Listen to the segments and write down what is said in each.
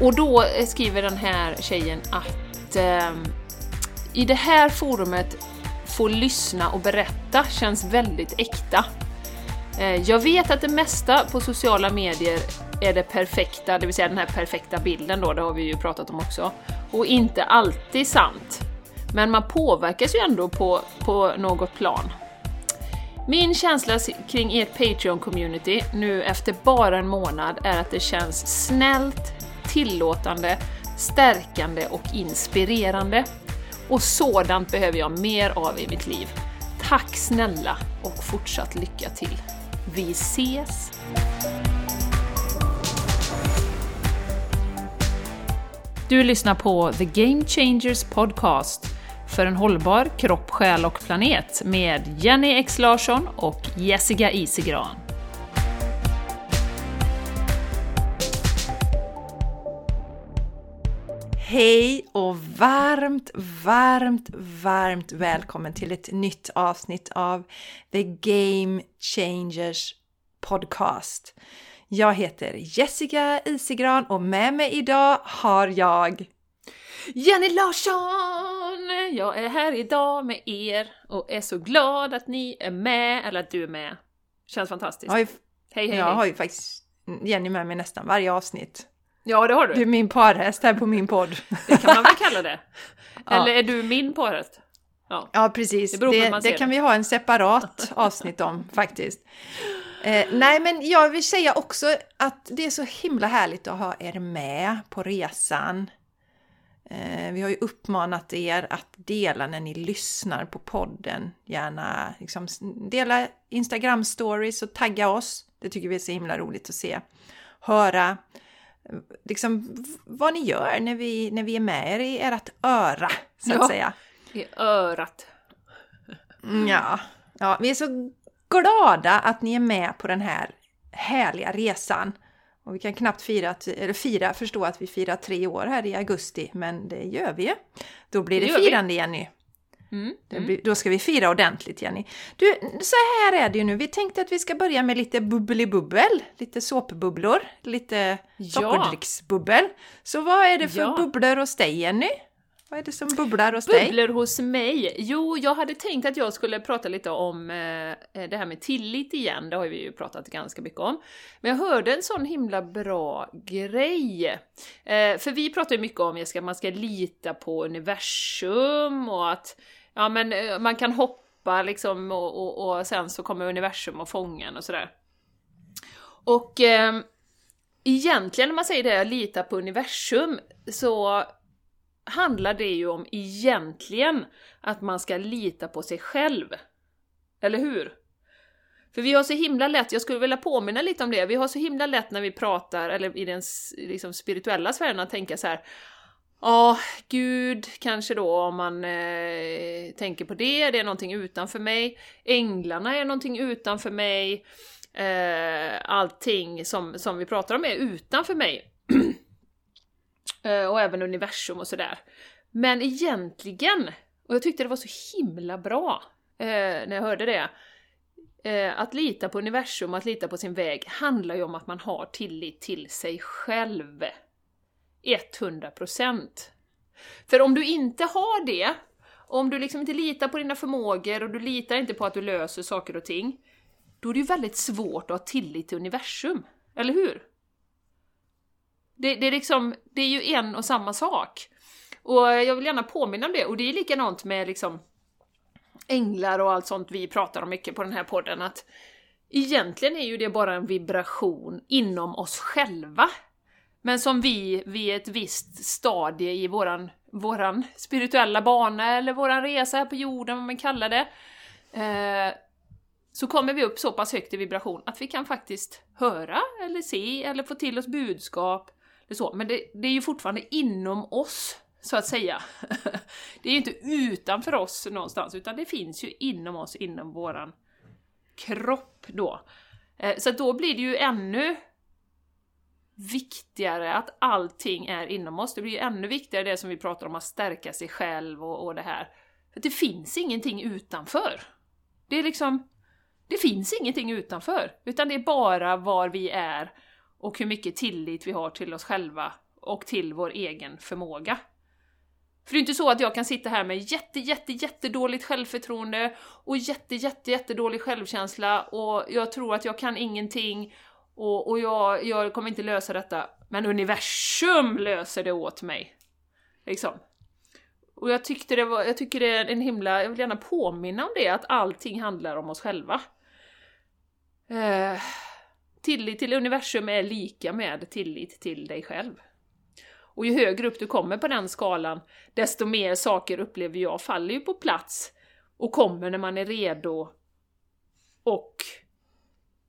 Och då skriver den här tjejen att eh, i det här forumet få lyssna och berätta känns väldigt äkta. Eh, jag vet att det mesta på sociala medier är det perfekta, det vill säga den här perfekta bilden då, det har vi ju pratat om också, och inte alltid sant. Men man påverkas ju ändå på, på något plan. Min känsla kring ert Patreon-community nu efter bara en månad är att det känns snällt, tillåtande, stärkande och inspirerande. Och sådant behöver jag mer av i mitt liv. Tack snälla och fortsatt lycka till! Vi ses! Du lyssnar på The Game Changers Podcast för en hållbar kropp, själ och planet med Jenny X Larsson och Jessica Isegran. Hej och varmt, varmt, varmt välkommen till ett nytt avsnitt av The Game Changers Podcast. Jag heter Jessica Isigran och med mig idag har jag Jenny Larsson! Jag är här idag med er och är så glad att ni är med, eller att du är med. Känns fantastiskt. Ju, hej, hej, jag hej. har ju faktiskt Jenny med mig nästan varje avsnitt. Ja, det har du. Du är min parhäst här på min podd. Det kan man väl kalla det. Ja. Eller är du min parhäst? Ja. Ja, precis. Det Det, det kan vi ha en separat avsnitt om faktiskt. Eh, nej, men jag vill säga också att det är så himla härligt att ha er med på resan. Eh, vi har ju uppmanat er att dela när ni lyssnar på podden. Gärna liksom, dela Instagram-stories och tagga oss. Det tycker vi är så himla roligt att se. Höra liksom, vad ni gör när vi, när vi är med er i ert öra, så att Ja. säga. I örat. Mm, Ja, ja, vi är så glada att ni är med på den här härliga resan. Och vi kan knappt fira, eller fira, förstå att vi firar tre år här i augusti, men det gör vi ju. Då blir Det det, gör vi. firande Jenny. Mm. Blir, då ska vi fira ordentligt Jenny. Du, så här är det ju nu. Vi tänkte att vi ska börja med lite bubbelibubbel, lite såpbubblor, lite Ja. sockerdricksbubbel. Så vad är det för Ja. bubblor hos dig Jenny? Vad är det som bubblar hos dig? Bubblor hos mig? Jo, jag hade tänkt att jag skulle prata lite om eh, det här med tillit igen, det har vi ju pratat ganska mycket om. Men jag hörde en sån himla bra grej. Eh, för vi pratar ju mycket om att man ska lita på universum och att ja, men, eh, man kan hoppa liksom och, och, och sen så kommer universum och fången och sådär. Och eh, egentligen när man säger det, lita på universum, så handlar det ju om egentligen att man ska lita på sig själv. Eller hur? För vi har så himla lätt, jag skulle vilja påminna lite om det, vi har så himla lätt när vi pratar, eller i den liksom, spirituella sfären, att tänka så här. Ja, Gud kanske då om man eh, tänker på det, det är någonting utanför mig. Änglarna är någonting utanför mig. Eh, allting som, som vi pratar om är utanför mig. Eh, och även universum och sådär. Men egentligen, och jag tyckte det var så himla bra eh, när jag hörde det, eh, att lita på universum, att lita på sin väg, handlar ju om att man har tillit till sig själv. 100%. För om du inte har det, om du liksom inte litar på dina förmågor och du litar inte på att du löser saker och ting, då är det ju väldigt svårt att ha tillit till universum. Eller hur? Det, det, är liksom, det är ju en och samma sak. Och jag vill gärna påminna om det, och det är likadant med liksom änglar och allt sånt vi pratar om mycket på den här podden, att egentligen är ju det bara en vibration inom oss själva. Men som vi vid ett visst stadie i våran, våran spirituella bana, eller våran resa här på jorden, vad man kallar det, eh, så kommer vi upp så pass högt i vibration att vi kan faktiskt höra, eller se, eller få till oss budskap, eller så. Men det, det är ju fortfarande inom oss, så att säga. Det är ju inte utanför oss någonstans, utan det finns ju inom oss, inom våran kropp då. Eh, så då blir det ju ännu viktigare att allting är inom oss. Det blir ju ännu viktigare det som vi pratar om, att stärka sig själv och, och det här. För det finns ingenting utanför. Det är liksom, det finns ingenting utanför, utan det är bara var vi är och hur mycket tillit vi har till oss själva och till vår egen förmåga. För det är inte så att jag kan sitta här med jätte, jätte, jättedåligt självförtroende och jätte, jätte, jättedålig självkänsla och jag tror att jag kan ingenting och, och jag, jag kommer inte lösa detta, men universum löser det åt mig. Liksom. Och jag tyckte det var, jag tycker det är en himla, jag vill gärna påminna om det, att allting handlar om oss själva. Eh, tillit till universum är lika med tillit till dig själv. Och ju högre upp du kommer på den skalan, desto mer saker upplever jag faller ju på plats och kommer när man är redo och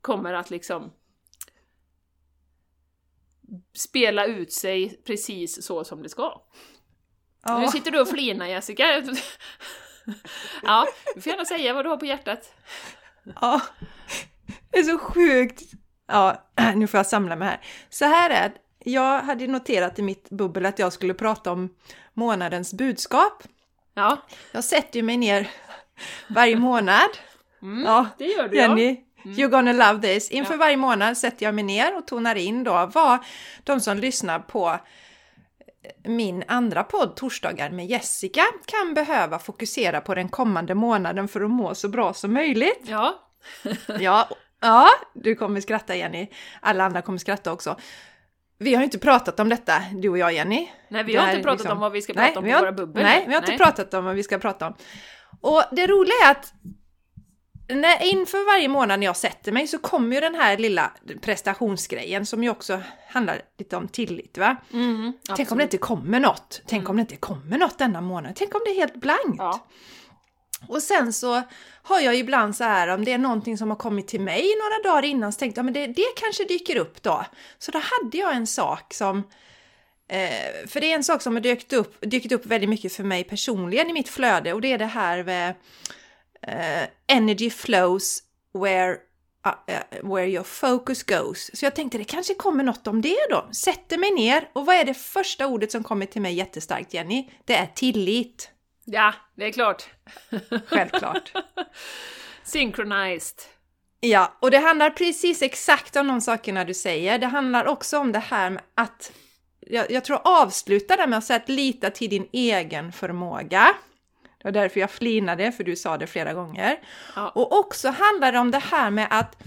kommer att liksom spela ut sig precis så som det ska. Ja. Nu sitter du och flinar Jessica. ja, du får gärna säga vad du har på hjärtat. Ja, det är så sjukt. Ja, nu får jag samla mig här. Så här är. Jag hade noterat i mitt bubbel att jag skulle prata om månadens budskap. Ja, Jag sätter ju mig ner varje månad. mm, Ja, det gör du Jenny, ja. You're gonna love this. Inför varje månad sätter jag mig ner och tonar in då vad de som lyssnar på min andra podd Torsdagar med Jessica kan behöva fokusera på den kommande månaden för att må så bra som möjligt. Ja, Ja, ja, du kommer skratta Jenny. Alla andra kommer skratta också. Vi har ju inte pratat om detta, du och jag Jenny. nej vi har här inte pratat liksom- om vad vi ska Nej, prata om vi på har- våra bubbel. Nej, vi har inte pratat om vad vi ska prata om. Och det roliga är att när, inför varje månad när jag sätter mig så kommer ju den här lilla prestationsgrejen som ju också handlar lite om tillit. Va? Mm, Tänk om det inte kommer något. Tänk om det inte kommer något denna månad. Tänk om det är helt blankt. Ja. Och sen så har jag ibland så här om det är någonting som har kommit till mig några dagar innan så tänkte jag men det, det kanske dyker upp då. Så då hade jag en sak som eh, för det är en sak som har dykt upp, dykt upp väldigt mycket för mig personligen i mitt flöde och det är det här med eh, energy flows where, uh, uh, where your focus goes. Så jag tänkte det kanske kommer något om det då. Sätter mig ner och vad är det första ordet som kommer till mig jättestarkt Jenny? Det är tillit. ja, det är klart. Självklart. Synchronized. Ja, och det handlar precis exakt om de sakerna du säger. Det handlar också om det här med att, jag, jag tror avsluta det med att säga att lita till din egen förmåga. Det var därför jag flinade, för du sa det flera gånger. Ja. Och också handlar det om det här med att,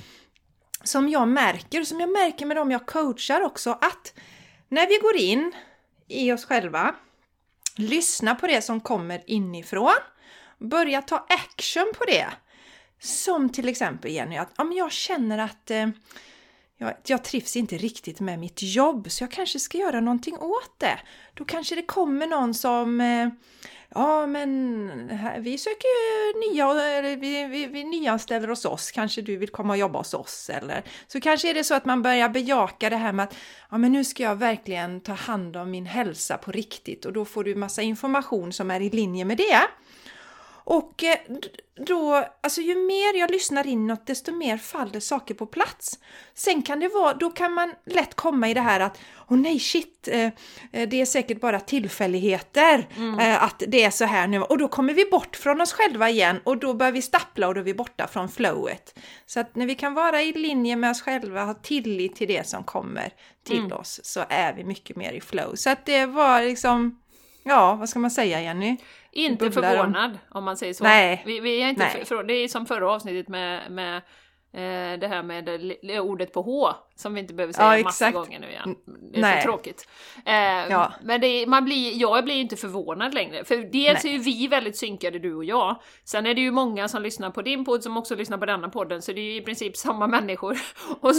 som jag märker, som jag märker med dem jag coachar också, att när vi går in i oss själva, lyssna på det som kommer inifrån, börja ta action på det. Som till exempel Jenny, att men jag känner att eh, jag, jag trivs inte riktigt med mitt jobb så jag kanske ska göra någonting åt det. Då kanske det kommer någon som eh, Ja men här, vi söker ju nya, eller vi, vi, vi nyanställer hos oss, kanske du vill komma och jobba hos oss eller? Så kanske är det så att man börjar bejaka det här med att ja men nu ska jag verkligen ta hand om min hälsa på riktigt. Och då får du massa information som är i linje med det. Och eh, då, alltså ju mer jag lyssnar inåt desto mer faller saker på plats. Sen kan det vara, då kan man lätt komma i det här att åh nej shit, eh, eh, det är säkert bara tillfälligheter eh, att det är så här nu. Och då kommer vi bort från oss själva igen och då börjar vi stappla och då är vi borta från flowet. Så att när vi kan vara i linje med oss själva, ha tillit till det som kommer till oss, så är vi mycket mer i flow. Så att det var liksom, ja vad ska man säga Jenny? Inte bubblar om- förvånad om man säger så. Nej. Vi, vi är inte Nej. för, det är som förra avsnittet med, med eh, det här med det, ordet på H, som vi inte behöver säga Ja, massa gånger nu igen. Det är Nej. så tråkigt. Eh, Ja. Men det, man blir, jag blir inte förvånad längre, för dels Nej. är ju vi väldigt synkade du och jag, sen är det ju många som lyssnar på din podd som också lyssnar på denna podden, så det är ju i princip samma människor. Så,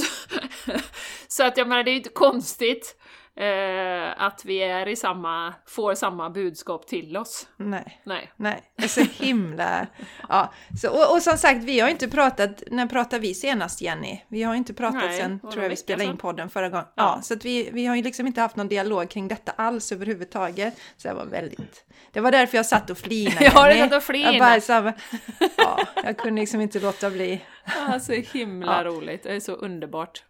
så att jag menar, det är ju inte konstigt eh, att vi är i samma, får samma budskap till oss. Nej. Nej. Nej, det är så himla... Ja, så, och, och som sagt, vi har inte pratat... När pratade vi senast, Jenny? Vi har inte pratat Nej, sen, tror jag vi spelade in podden förra gången. Ja. Ja, så att vi, vi har ju liksom inte haft någon dialog kring detta alls överhuvudtaget. Så det var väldigt... Det var därför jag satt och flinade. Ja, du Jenny. satt och flinade. Jag, bara, så ja, jag kunde liksom inte låta bli. Ja, så himla Ja. roligt. Det är så underbart.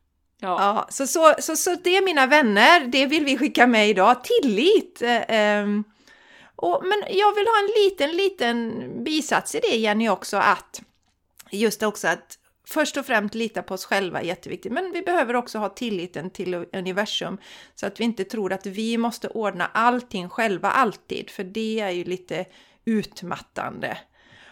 Ja. Ja, så, så, så, så det mina vänner, det vill vi skicka med idag. Tillit! Eh, ehm, och, men jag vill ha en liten, liten bisats i det Jenny också att just också att först och främst lita på oss själva är jätteviktigt, men vi behöver också ha tilliten till universum så att vi inte tror att vi måste ordna allting själva alltid, för det är ju lite utmattande.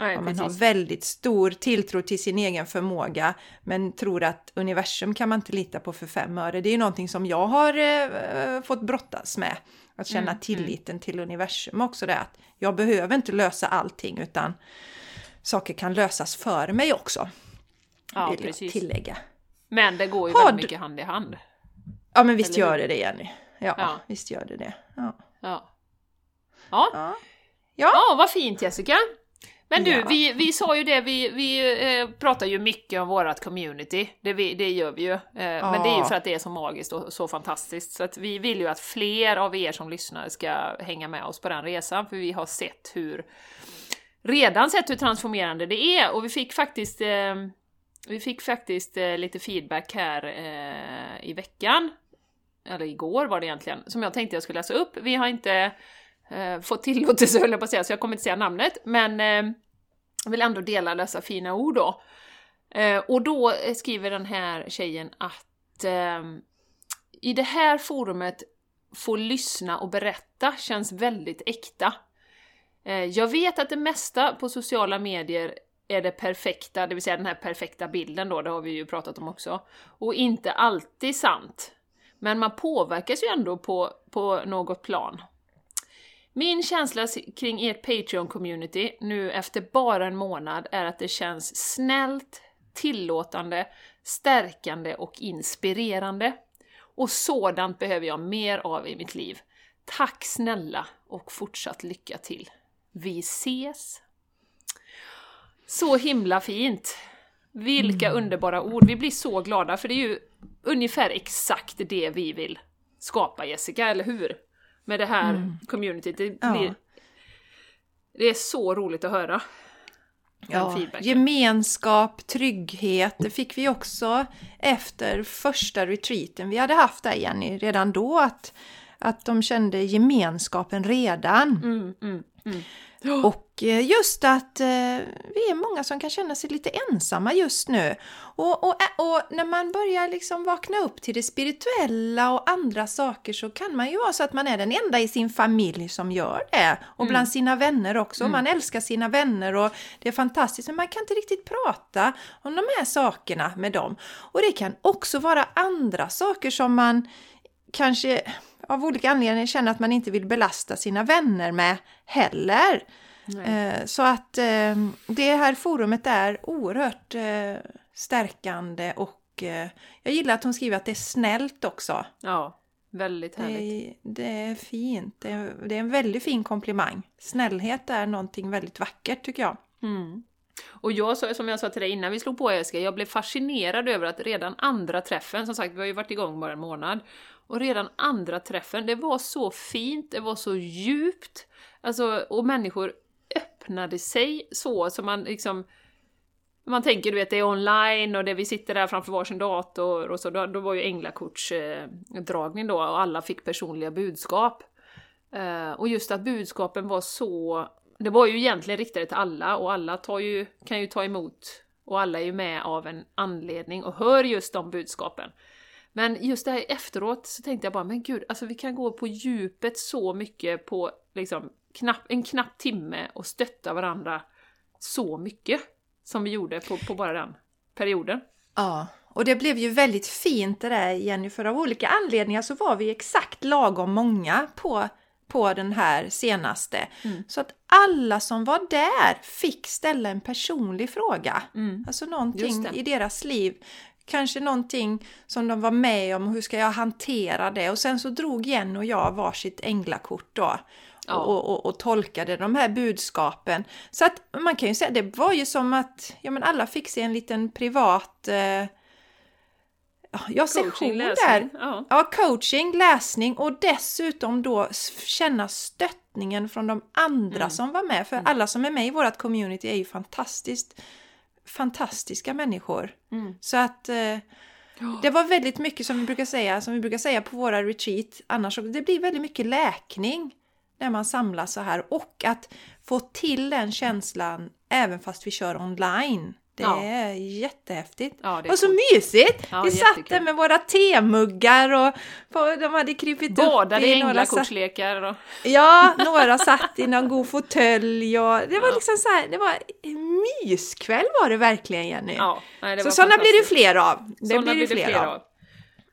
Nej, Om man precis. har väldigt stor tilltro till sin egen förmåga men tror att universum kan man inte lita på för fem öre. Det är ju någonting som jag har eh, fått brottas med. Att känna Mm, tilliten till universum också det att jag behöver inte lösa allting utan saker kan lösas för mig också. Ja, vill jag precis. tillägga. Men det går ju Har väldigt mycket hand i hand. Ja men visst Eller gör det det Jenny. Ja, Ja. visst gör det det. Ja. Ja. Ja, Ja. ja vad fint Jessica! Men du, Ja. vi, vi sa ju det, vi, vi eh, pratar ju mycket om vårat community, det, vi, det gör vi ju. Eh, Men det är ju Ja. för att det är så magiskt och så fantastiskt, så att vi vill ju att fler av er som lyssnar ska hänga med oss på den resan, för vi har sett hur, redan sett hur transformerande det är, och vi fick faktiskt, eh, vi fick faktiskt eh, lite feedback här eh, i veckan, eller igår var det egentligen, som jag tänkte jag skulle läsa upp. Vi har inte eh, fått tillåtelse höll jag på att säga, så jag kommer inte säga namnet, men eh, jag vill ändå dela dessa fina ord då. Eh, och då skriver den här tjejen att eh, i det här forumet få lyssna och berätta känns väldigt äkta. Eh, jag vet att det mesta på sociala medier är det perfekta, det vill säga den här perfekta bilden då, det har vi ju pratat om också, och inte alltid sant. Men man påverkas ju ändå på, på något plan. Min känsla kring ert Patreon-community nu efter bara en månad är att det känns snällt, tillåtande, stärkande och inspirerande. Och sådant behöver jag mer av i mitt liv. Tack snälla och fortsatt lycka till. Vi ses! Så himla fint! Vilka underbara ord! Vi blir så glada för det är ju ungefär exakt det vi vill skapa Jessica, eller hur? Med det här communityt. Det, Ja. blir, det är så roligt att höra. Ja, gemenskap, trygghet, det fick vi också efter första retreaten vi hade haft där Jenny, redan då att, att de kände gemenskapen redan. Mm, mm, mm. Och eh, just att eh, vi är många som kan känna sig lite ensamma just nu. Och, och, och när man börjar liksom vakna upp till det spirituella och andra saker så kan man ju vara så att man är den enda i sin familj som gör det. Och bland sina vänner också. Man älskar sina vänner och det är fantastiskt men man kan inte riktigt prata om de här sakerna med dem. Och det kan också vara andra saker som man kanske av olika anledningar känner att man inte vill belasta sina vänner med heller. Eh, Så att eh, det här forumet är oerhört eh, stärkande och jag gillar att hon skriver att det är snällt också. Ja, väldigt Det härligt. är, det är fint. Det är, det är en väldigt fin komplimang. Snällhet är någonting väldigt vackert tycker jag. Mm. Och jag, som jag sa till dig innan vi slog på Jessica, jag blev fascinerad över att redan andra träffen, som sagt vi har ju varit igång bara en månad, och redan andra träffen, det var så fint, det var så djupt, alltså, och människor öppnade sig så, som man liksom man tänker du vet det är online och det vi sitter där framför varsin dator och så, då, då var ju änglakortsdragning eh, dragning då och alla fick personliga budskap. Eh, och just att budskapen var så, det var ju egentligen riktade till alla och alla tar ju, kan ju ta emot och alla är ju med av en anledning och hör just de budskapen. Men just det här efteråt så tänkte jag bara, men gud, alltså vi kan gå på djupet så mycket på liksom knapp, en knapp timme och stötta varandra så mycket som vi gjorde på, på bara den perioden. Ja, och det blev ju väldigt fint det där Jenny, för av olika anledningar så var vi exakt lagom många på, på den här senaste. Mm. Så att alla som var där fick ställa en personlig fråga. Mm. Alltså någonting i deras liv. Kanske någonting som de var med om, hur ska jag hantera det? Och sen så drog Jenny och jag varsitt änglakort då. Ja. Och, och, och tolkade de här budskapen. Så att man kan ju säga, det var ju som att ja, men alla fick sig en liten privat eh, ja, session där. Ja. Ja, coaching, läsning och dessutom då känna stöttningen från de andra Mm. som var med. För alla som är med i vårt community är ju fantastiskt, fantastiska människor. Mm. Så att eh, det var väldigt mycket som vi brukar säga, som vi brukar säga på våra retreat. Annars det blir väldigt mycket läkning när man samlas så här och att få till den känslan även fast vi kör online. Det Ja. är jättehäftigt. Ja, det är och så coolt. mysigt! Ja, vi satt där med våra temuggar och de hade krypit Badade upp i några satt, änglakortslekar och... Ja, några satt i någon god fåtölj och det var liksom så här, det var en myskväll var det verkligen Jenny. Ja, nej, det så sådana blir det fler av. Det Sådana blir det fler, av.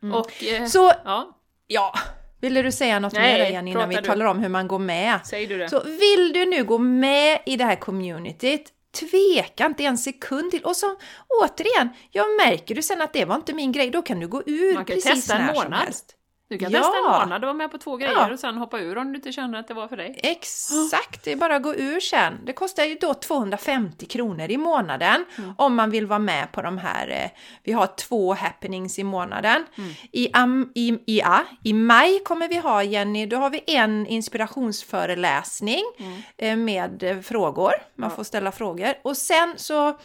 Mm. Och... Eh, Så ja, ja, ville du säga något Nej, mer Jenny innan vi du. talar om hur man går med? säger du det? Så vill du nu gå med i det här communityt, tveka inte en sekund till. Och så återigen, jag märker du sen att det var inte min grej, då kan du gå ur Man kan precis testa en när som månad. helst. Du kan Ja. testa en månad och vara med på två grejer Ja. och sen hoppa ur om du inte känner att det var för dig. Exakt, det är bara att gå ur sen. Det kostar ju då 250 kronor i månaden Mm. om man vill vara med på de här. eh, Vi har två happenings i månaden. Mm. I, am, i, i, ja, I maj kommer vi ha, Jenny, då har vi en inspirationsföreläsning Mm. eh, med eh, frågor. Man får ställa frågor. Och sen så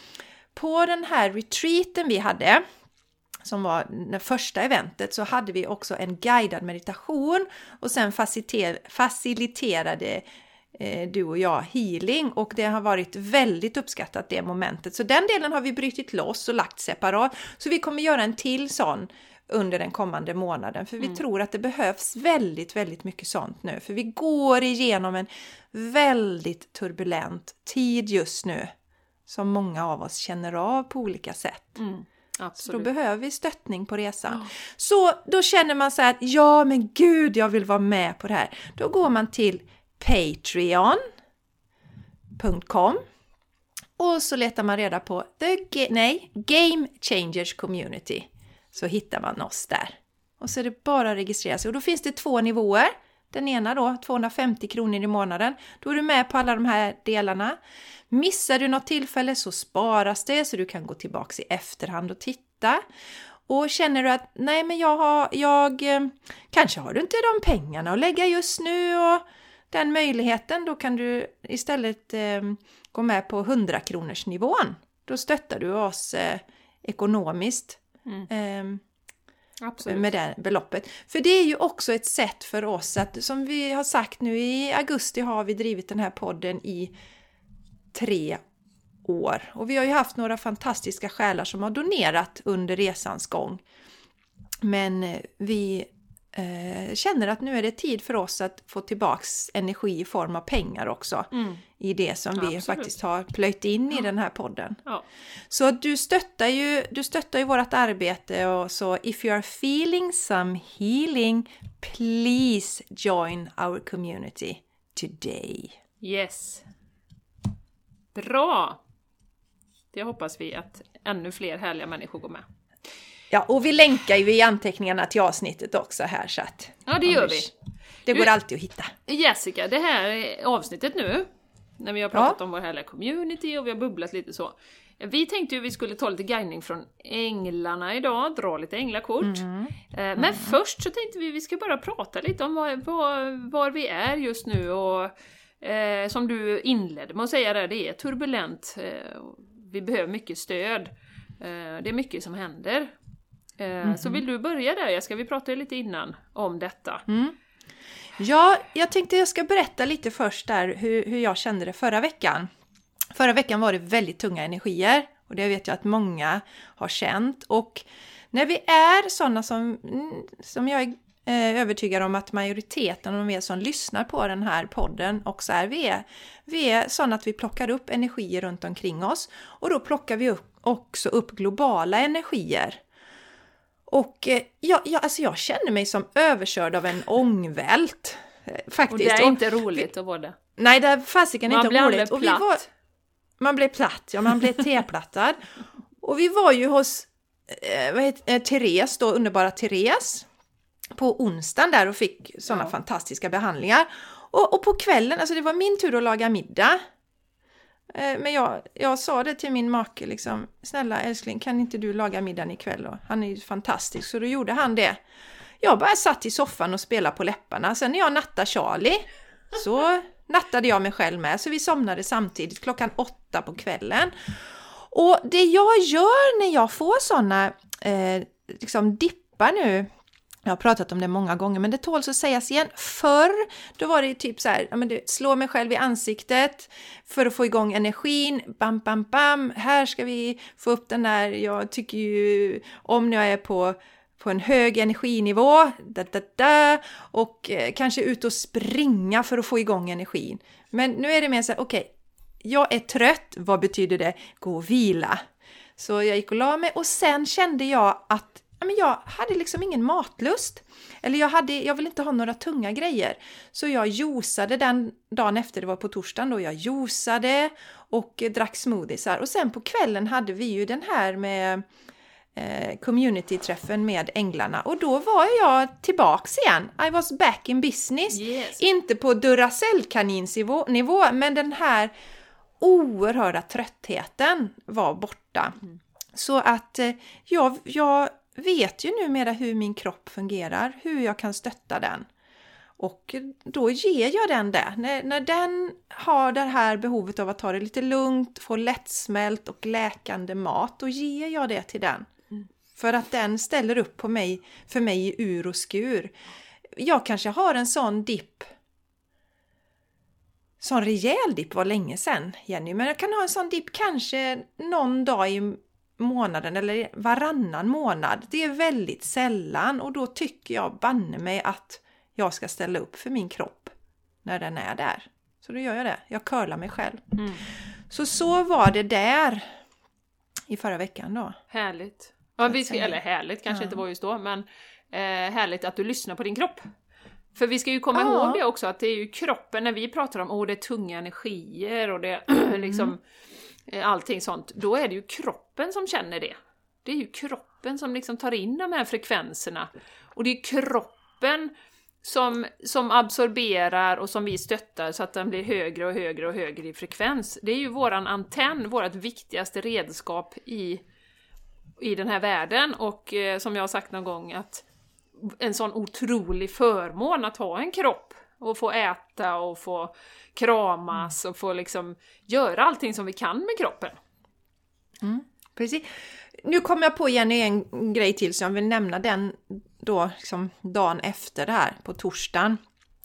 på den här retreaten vi hade som var det första eventet så hade vi också en guidad meditation och sen faciliter- faciliterade eh, du och jag healing och det har varit väldigt uppskattat det momentet. Så den delen har vi brytit loss och lagt separat. Så vi kommer göra en till sån under den kommande månaden för vi tror att det behövs väldigt, väldigt mycket sånt nu. För vi går igenom en väldigt turbulent tid just nu som många av oss känner av på olika sätt. Mm. Så då Absolut. behöver vi stöttning på resan. Ja. Så då känner man så här att ja men gud jag vill vara med på det här. Då går man till patreon.com och så letar man reda på the nej, Game Changers Community. Så hittar man oss där. Och så är det bara att registrera sig. Och då finns det två nivåer. Den ena då, 250 kronor i månaden. Då är du med på alla de här delarna. Missar du något tillfälle så sparas det så du kan gå tillbaks i efterhand och titta. Och känner du att nej men jag har, jag, eh, kanske har du inte de pengarna att lägga just nu och den möjligheten, då kan du istället eh, gå med på 100 kronors nivån. Då stöttar du oss eh, ekonomiskt eh, Absolut. med det beloppet. För det är ju också ett sätt för oss att, som vi har sagt nu i augusti har vi drivit den här podden i tre år. Och vi har ju haft några fantastiska själar som har donerat under resans gång. Men eh, vi eh, känner att nu är det tid för oss att få tillbaks energi i form av pengar också. Mm. I det som vi Absolut. faktiskt har plöjt in i den här podden. Ja. Så du stöttar ju, du stöttar ju vårt arbete och så if you are feeling some healing please join our community today. Yes. Bra! Det hoppas vi att ännu fler härliga människor går med. Ja, och vi länkar ju i anteckningarna till avsnittet också här så att Ja, det gör vi. det går Du- alltid att hitta. Jessica, det här avsnittet nu, när vi har pratat om vår härliga community och vi har bubblat lite så. Vi tänkte ju vi skulle ta lite guidning från änglarna idag, dra lite änglakort. Eh, Men först så tänkte vi vi ska bara prata lite om var, var, var vi är just nu och eh, som du inledde med att säga där, det är turbulent. Eh, vi behöver mycket stöd. Eh, det är mycket som händer. Eh, Så vill du börja där Jessica? Vi pratade lite innan om detta. Ja, jag tänkte jag ska berätta lite först där hur, hur jag kände det förra veckan. Förra veckan var det väldigt tunga energier och det vet jag att många har känt. Och när vi är sådana som, mm, som jag är eh, övertygad om att majoriteten av er som lyssnar på den här podden också är, vi är, vi är sådana att vi plockar upp energier runt omkring oss och då plockar vi upp, också upp globala energier. Och eh, jag, jag, alltså jag känner mig som överkörd av en ångvält. eh, Och Faktiskt. det är inte roligt att vara det. Nej, det är fasiken Man inte blir roligt. Och vi platt. var, man blev platt, ja man blev teplattad. och vi var ju hos eh, vad heter, eh, Therese då, underbara Therese, på onsdagen där och fick sådana Ja. fantastiska behandlingar. Och, och på kvällen, alltså det var min tur att laga middag. Eh, men jag, jag sa det till min make liksom, snälla älskling kan inte du laga middagen ikväll? Och han är ju fantastisk, så då gjorde han det. Jag bara satt i soffan och spelade på läpparna. Sen när jag nattade Charlie så nattade jag mig själv med, så vi somnade samtidigt klockan åtta på kvällen. Och det jag gör när jag får sådana eh, liksom dippar nu jag har pratat om det många gånger, men det tåls att sägas igen. Förr, då var det ju typ så här, ja, men det, slå mig själv i ansiktet för att få igång energin. Bam, bam, bam. Här ska vi få upp den där, jag tycker ju om när jag är på på en hög energinivå, da, da, da, och eh, kanske ut och springa för att få igång energin. Men nu är det mer så här, okej, okay, jag är trött, vad betyder det? Gå och vila. Så jag gick och la mig och sen kände jag att men jag hade liksom ingen matlust. Eller jag, hade, jag vill inte ha några tunga grejer. Så jag juicade den dagen efter, det var på torsdagen då, jag juicade och drack smoothiesar. Och sen på kvällen hade vi ju den här med eh, community-träffen med Änglarna och då var jag tillbaks igen. I was back in business. Yes. Inte på Duracell-kaninsnivå, men den här oerhörda tröttheten var borta. Mm. Så att eh, jag, jag vet ju numera hur min kropp fungerar, hur jag kan stötta den. Och då ger jag den det. När, när den har det här behovet av att ta det lite lugnt, få lättsmält och läkande mat, då ger jag det till den. Mm. För att den ställer upp på mig, för mig i ur och skur. Jag kanske har en sån dipp sån rejäl dipp var länge sedan Jenny, men jag kan ha en sån dipp kanske någon dag i månaden eller varannan månad. Det är väldigt sällan och då tycker jag banne mig att jag ska ställa upp för min kropp när den är där. Så då gör jag det. Jag curlar mig själv. Mm. Så så var det där i förra veckan då. Härligt. Ja, vi ska, eller härligt kanske ja. inte var just då, men eh, härligt att du lyssnar på din kropp. För vi ska ju komma ja. ihåg det också, att det är ju kroppen, när vi pratar om åh det är tunga energier och det liksom mm. Eh, allting sånt, då är det ju kroppen som känner det. Det är ju kroppen som liksom tar in de här frekvenserna. Och det är kroppen som, som absorberar och som vi stöttar så att den blir högre och högre och högre i frekvens. Det är ju våran antenn, vårt viktigaste redskap i, i den här världen och eh, som jag har sagt någon gång att en sån otrolig förmån att ha en kropp och få äta och få kramas och få liksom göra allting som vi kan med kroppen. Mm, precis. Nu kom jag på Jenny en grej till så jag vill nämna den då liksom dagen efter det här på torsdagen.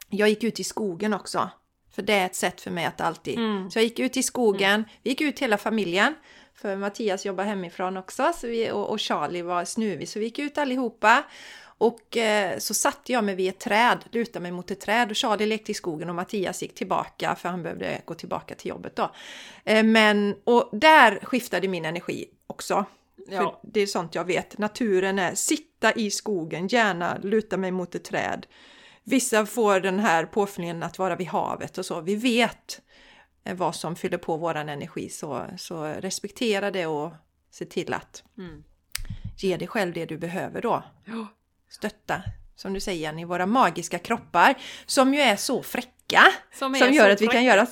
Jag gick ut i skogen också. För det är ett sätt för mig att alltid... Mm. Så jag gick ut i skogen, mm. vi gick ut hela familjen. För Mattias jobbar hemifrån också så vi, och, och Charlie var snuvig så vi gick ut allihopa. Och eh, så satte jag mig vid ett träd, lutade mig mot ett träd och Charlie lekte i skogen och Mattias gick tillbaka för han behövde gå tillbaka till jobbet då. Eh, men, och där skiftade min energi också. Ja. För det är sånt jag vet. Naturen är sitta i skogen, gärna luta mig mot ett träd. Vissa får den här påfyllningen att vara vid havet och så. Vi vet eh, vad som fyller på våran energi så, så respektera det och se till att mm. ge dig själv det du behöver då. Ja stötta, som du säger Jenny, våra magiska kroppar som ju är så fräcka. Som, som gör att vi kan göra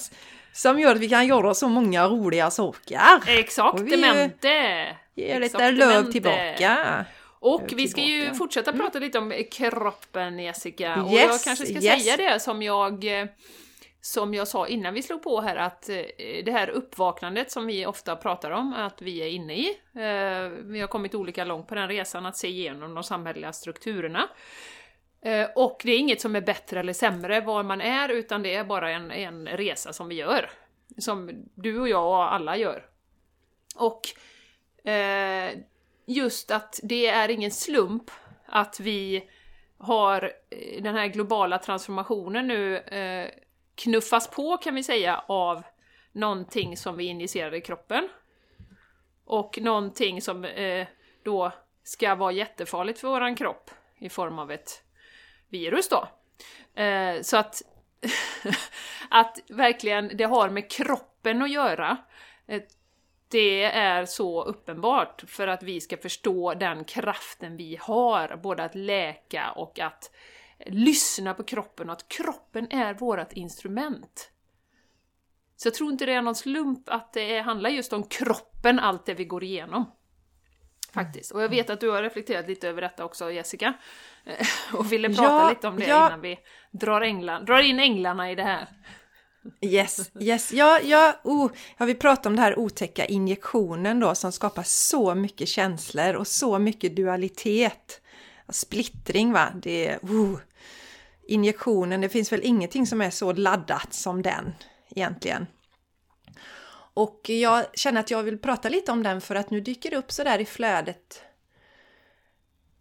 som gör att vi kan göra så många roliga saker. Exaktamente! Ge lite löv tillbaka. Och vi ska ju fortsätta mm. prata lite om kroppen Jessica. Och jag kanske ska yes. säga det som jag eh, som jag sa innan vi slog på här, att eh, det här uppvaknandet som vi ofta pratar om, att vi är inne i. Eh, vi har kommit olika långt på den resan att se igenom de samhälleliga strukturerna. Eh, och det är inget som är bättre eller sämre var man är, utan det är bara en, en resa som vi gör. Som du och jag och alla gör. Och just att det är ingen slump att vi har den här globala transformationen nu knuffas på kan vi säga av någonting som vi injicerar i kroppen. Och någonting som eh, då ska vara jättefarligt för våran kropp i form av ett virus då. Eh, så att, att verkligen det har med kroppen att göra, eh, det är så uppenbart för att vi ska förstå den kraften vi har, både att läka och att lyssna på kroppen och att kroppen är vårt instrument. Så jag tror inte det är någon slump att det handlar just om kroppen, allt det vi går igenom. Faktiskt. Och jag vet att du har reflekterat lite över detta också Jessica. Och ville prata ja, lite om det ja. innan vi drar, änglan, drar in änglarna i det här. Yes, yes. Ja, ja, oh, ja, vi pratar om det här otäcka injektionen då som skapar så mycket känslor och så mycket dualitet splittring va, det uh, injektionen, det finns väl ingenting som är så laddat som den egentligen. Och jag känner att jag vill prata lite om den för att nu dyker det upp så där i flödet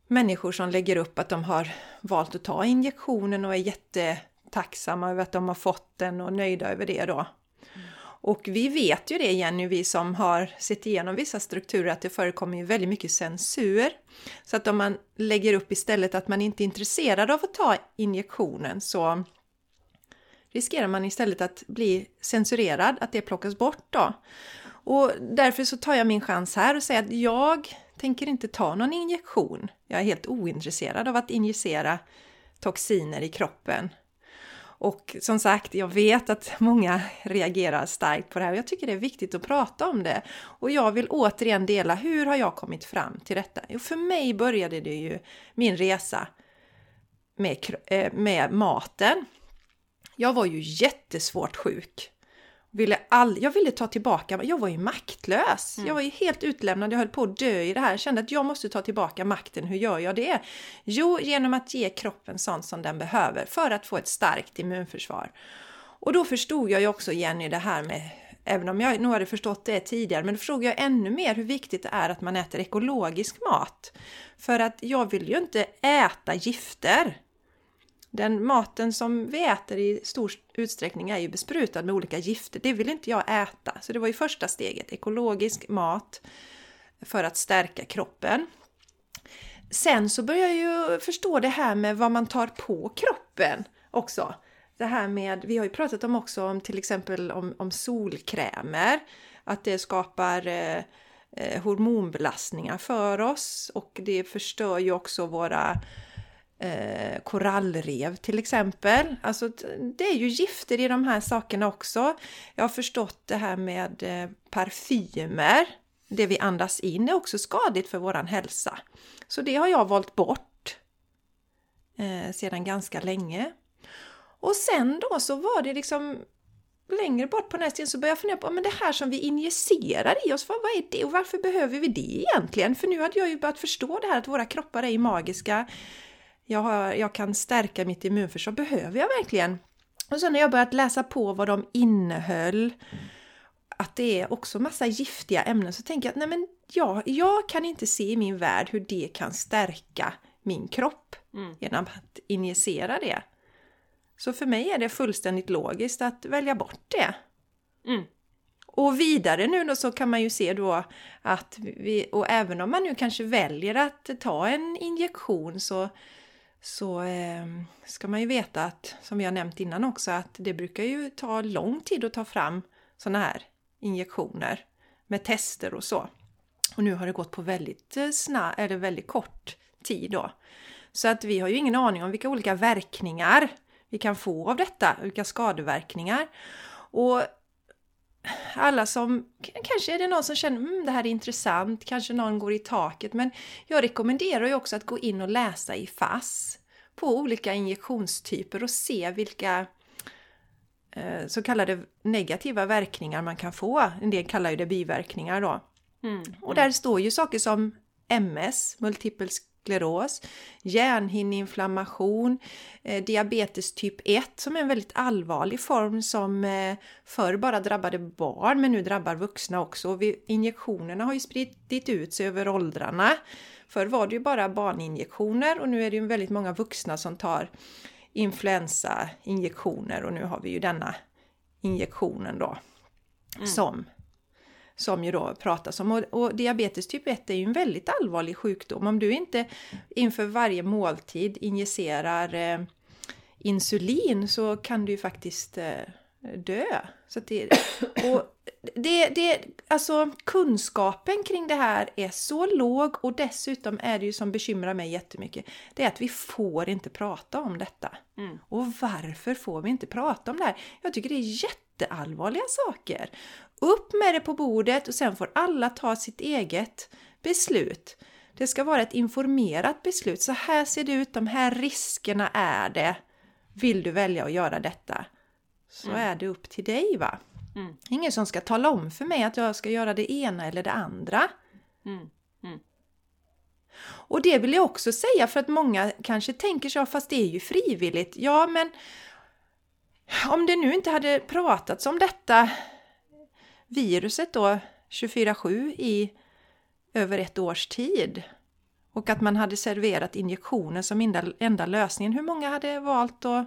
människor som lägger upp att de har valt att ta injektionen och är jättetacksamma över att de har fått den och nöjda över det då. Och vi vet ju det Jenny, vi som har sett igenom vissa strukturer, att det förekommer ju väldigt mycket censur. Så att om man lägger upp istället att man inte är intresserad av att ta injektionen så riskerar man istället att bli censurerad, att det plockas bort då. Och därför så tar jag min chans här och säger att jag tänker inte ta någon injektion. Jag är helt ointresserad av att injicera toxiner i kroppen. Och som sagt, jag vet att många reagerar starkt på det här och jag tycker det är viktigt att prata om det. Och jag vill återigen dela, hur har jag kommit fram till detta? Jo, för mig började det ju min resa med, eh, med maten. Jag var ju jättesvårt sjuk ville all, jag ville ta tillbaka, jag var ju maktlös. Mm. Jag var ju helt utlämnad, jag höll på att dö i det här. Jag kände att jag måste ta tillbaka makten. Hur gör jag det? Jo, genom att ge kroppen sånt som den behöver för att få ett starkt immunförsvar. Och då förstod jag ju också Jenny det här med Även om jag nog hade förstått det tidigare, men då förstod jag ännu mer hur viktigt det är att man äter ekologisk mat. För att jag vill ju inte äta gifter. Den maten som vi äter i stor utsträckning är ju besprutad med olika gifter. Det vill inte jag äta. Så det var ju första steget, ekologisk mat för att stärka kroppen. Sen så börjar jag ju förstå det här med vad man tar på kroppen också. Det här med, vi har ju pratat om också om till exempel om, om solkrämer, att det skapar eh, eh hormonbelastningar för oss och det förstör ju också våra eh, korallrev till exempel. Alltså det är ju gifter i de här sakerna också. Jag har förstått det här med eh, parfymer. Det vi andas in är också skadligt för våran hälsa. Så det har jag valt bort eh, sedan ganska länge. Och sen då så var det liksom längre bort på nästa så började jag fundera på men det här som vi injicerar i oss, vad, vad är det och varför behöver vi det egentligen? För nu hade jag ju börjat förstå det här att våra kroppar är magiska jag, har, jag kan stärka mitt immunförsvar. Behöver jag verkligen? Och sen när jag börjat läsa på vad de innehöll, att det är också massa giftiga ämnen, så tänker jag att nej men jag, jag kan inte se i min värld hur det kan stärka min kropp mm. genom att injicera det. Så för mig är det fullständigt logiskt att välja bort det. Mm. Och vidare nu då så kan man ju se då att vi, och även om man nu kanske väljer att ta en injektion så så eh, ska man ju veta att, som vi har nämnt innan också, att det brukar ju ta lång tid att ta fram sådana här injektioner med tester och så. Och nu har det gått på väldigt eh, snabb, eller väldigt kort tid då. Så att vi har ju ingen aning om vilka olika verkningar vi kan få av detta, vilka skadeverkningar. Och alla som, kanske är det någon som känner mm, det här är intressant, kanske någon går i taket, men jag rekommenderar ju också att gå in och läsa i FASS på olika injektionstyper och se vilka eh, så kallade negativa verkningar man kan få. En del kallar ju det biverkningar då. Mm. Och där står ju saker som MS, multipel skleros, hjärnhinneinflammation, eh, diabetes typ 1 som är en väldigt allvarlig form som eh, förr bara drabbade barn men nu drabbar vuxna också. Och vi, injektionerna har ju spridit ut sig över åldrarna. Förr var det ju bara barninjektioner och nu är det ju väldigt många vuxna som tar influensainjektioner och nu har vi ju denna injektionen då mm. som som ju då pratas om. Och, och, diabetes typ 1 är ju en väldigt allvarlig sjukdom. Om du inte inför varje måltid injicerar eh, insulin så kan du ju faktiskt eh, dö. Så det, och det, det, alltså kunskapen kring det här är så låg och dessutom är det ju som bekymrar mig jättemycket. Det är att vi får inte prata om detta. Mm. Och varför får vi inte prata om det här? Jag tycker det är jätteallvarliga saker. Upp med det på bordet och sen får alla ta sitt eget beslut. Det ska vara ett informerat beslut. Så här ser det ut, de här riskerna är det. Vill du välja att göra detta? Så mm. är det upp till dig va. Mm. Ingen som ska tala om för mig att jag ska göra det ena eller det andra. Mm. Mm. Och det vill jag också säga för att många kanske tänker så, fast det är ju frivilligt. Ja, men om det nu inte hade pratats om detta viruset då 24-7 i över ett års tid och att man hade serverat injektioner som enda, enda lösningen, hur många hade valt då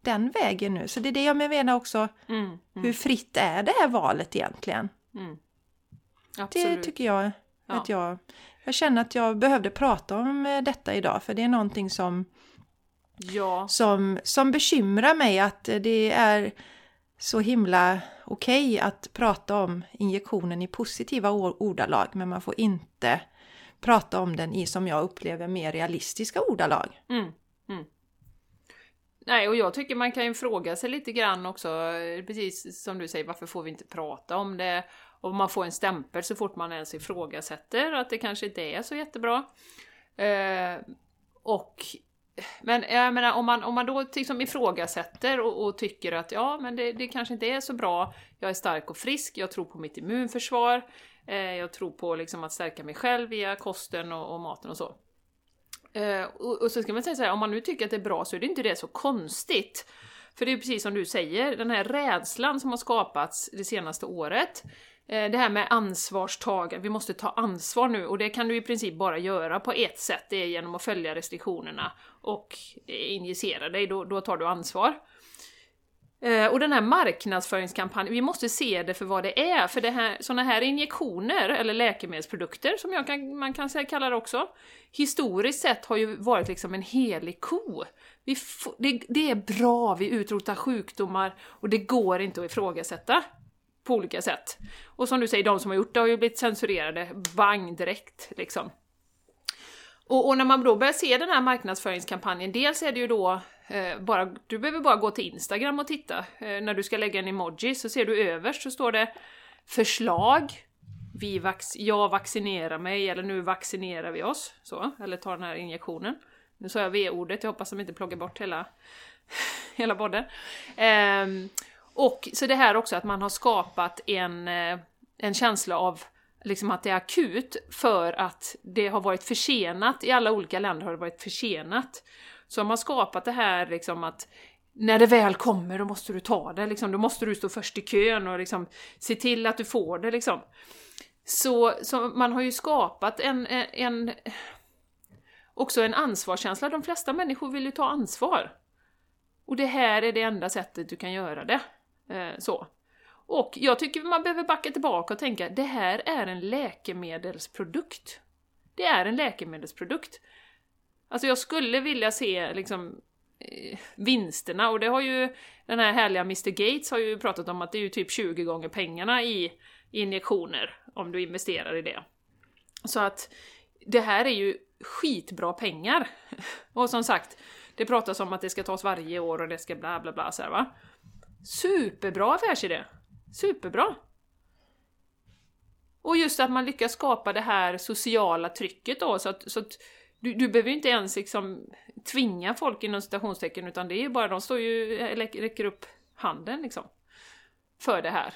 den vägen nu? Så det är det jag menar också, mm, mm. hur fritt är det här valet egentligen? Mm. Det tycker jag ja. att jag... Jag känner att jag behövde prata om eh, detta idag för det är någonting som ja. som, som bekymrar mig att det är så himla okej okay att prata om injektionen i positiva ordalag men man får inte prata om den i som jag upplever mer realistiska ordalag. Mm, mm. Nej, och jag tycker man kan ju fråga sig lite grann också, eh, precis som du säger, varför får vi inte prata om det? Och man får en stämpel så fort man ens ifrågasätter att det kanske inte är så jättebra. Eh, och men jag menar, om man, om man då liksom ifrågasätter och, och tycker att ja, men det, det, kanske inte är så bra, jag är stark och frisk, jag tror på mitt immunförsvar, eh, jag tror på liksom att stärka mig själv via kosten och, och maten och så. Eh, och, och, så ska man säga så här, om man nu tycker att det är bra så är det inte det så konstigt. För det är precis som du säger, den här rädslan som har skapats det senaste året, Eh, det här med ansvarstagande, vi måste ta ansvar nu och det kan du i princip bara göra på ett sätt, det är genom att följa restriktionerna och injicera dig, då, då tar du ansvar. Eh, och den här marknadsföringskampanjen, vi måste se det för vad det är, för det här, sådana här injektioner, eller läkemedelsprodukter som jag kan, man kan säga, kalla det också, historiskt sett har ju varit liksom en helig ko. Vi det, det är bra, vi utrotar sjukdomar och det går inte att ifrågasätta på olika sätt. Och som du säger, de som har gjort det har ju blivit censurerade, bang direkt liksom. Och, och, när man då börjar se den här marknadsföringskampanjen, dels är det ju då eh, bara, du behöver bara gå till Instagram och titta. Eh, när du ska lägga en emoji så ser du överst så står det förslag, vi vax jag vaccinerar mig, eller nu vaccinerar vi oss, så, eller tar den här injektionen. Nu sa jag V-ordet, jag hoppas de inte plockar bort hela, hela podden. Eh, och så det här också att man har skapat en, eh, en känsla av liksom att det är akut för att det har varit försenat, i alla olika länder har det varit försenat. Så har man skapat det här liksom att när det väl kommer då måste du ta det, liksom, då måste du stå först i kön och liksom se till att du får det liksom. Så, så man har ju skapat en, en, också en ansvarskänsla, de flesta människor vill ju ta ansvar. Och det här är det enda sättet du kan göra det. Eh, så. Och jag tycker man behöver backa tillbaka och tänka, det här är en läkemedelsprodukt. Det är en läkemedelsprodukt. Alltså jag skulle vilja se liksom eh, vinsterna och det har ju den här härliga Mr Gates har ju pratat om att det är ju typ 20 gånger pengarna i injektioner om du investerar i det. Så att det här är ju skitbra pengar. Och som sagt, det pratas om att det ska tas varje år och det ska bla bla bla så här, va. Superbra affärsidé! Superbra! Och just att man lyckas skapa det här sociala trycket då, så att, så att du, du behöver inte ens liksom tvinga folk inom citationstecken, utan det är ju bara, de står ju, räcker upp handen liksom. För det här.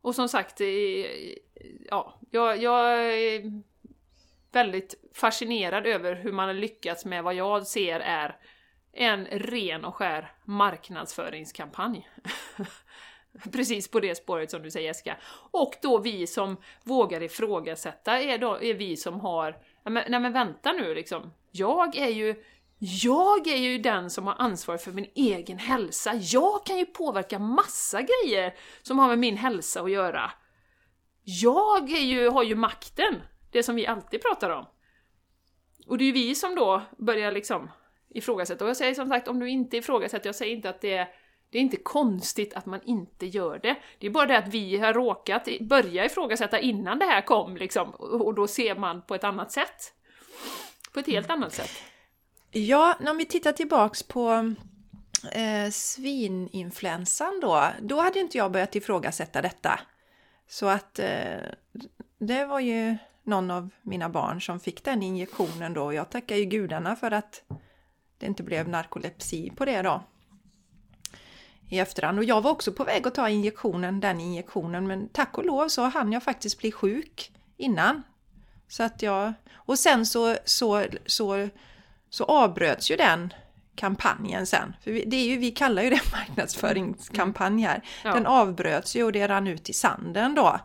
Och som sagt, eh, ja, jag, jag är väldigt fascinerad över hur man har lyckats med vad jag ser är en ren och skär marknadsföringskampanj. Precis på det spåret som du säger Jessica. Och då vi som vågar ifrågasätta är, då, är vi som har, nej men vänta nu liksom, jag är ju jag är ju den som har ansvar för min egen hälsa. Jag kan ju påverka massa grejer som har med min hälsa att göra. Jag är ju, har ju makten, det som vi alltid pratar om. Och det är ju vi som då börjar liksom ifrågasätta. Och jag säger som sagt, om du inte ifrågasätter, jag säger inte att det är det är inte konstigt att man inte gör det. Det är bara det att vi har råkat börja ifrågasätta innan det här kom, liksom, och då ser man på ett annat sätt. På ett helt annat sätt. Ja, när vi tittar tillbaks på eh, svininfluensan då, då hade inte jag börjat ifrågasätta detta. Så att eh, det var ju någon av mina barn som fick den injektionen då. Jag tackar ju gudarna för att det inte blev narkolepsi på det då. I efterhand. Och jag var också på väg att ta injektionen, den injektionen, men tack och lov så hann jag faktiskt bli sjuk innan. Så att jag, och sen så, så, så, så avbröts ju den kampanjen sen. För vi, det är ju, vi kallar ju det marknadsföringskampanj här. Ja. Den avbröts ju och det rann ut i sanden då.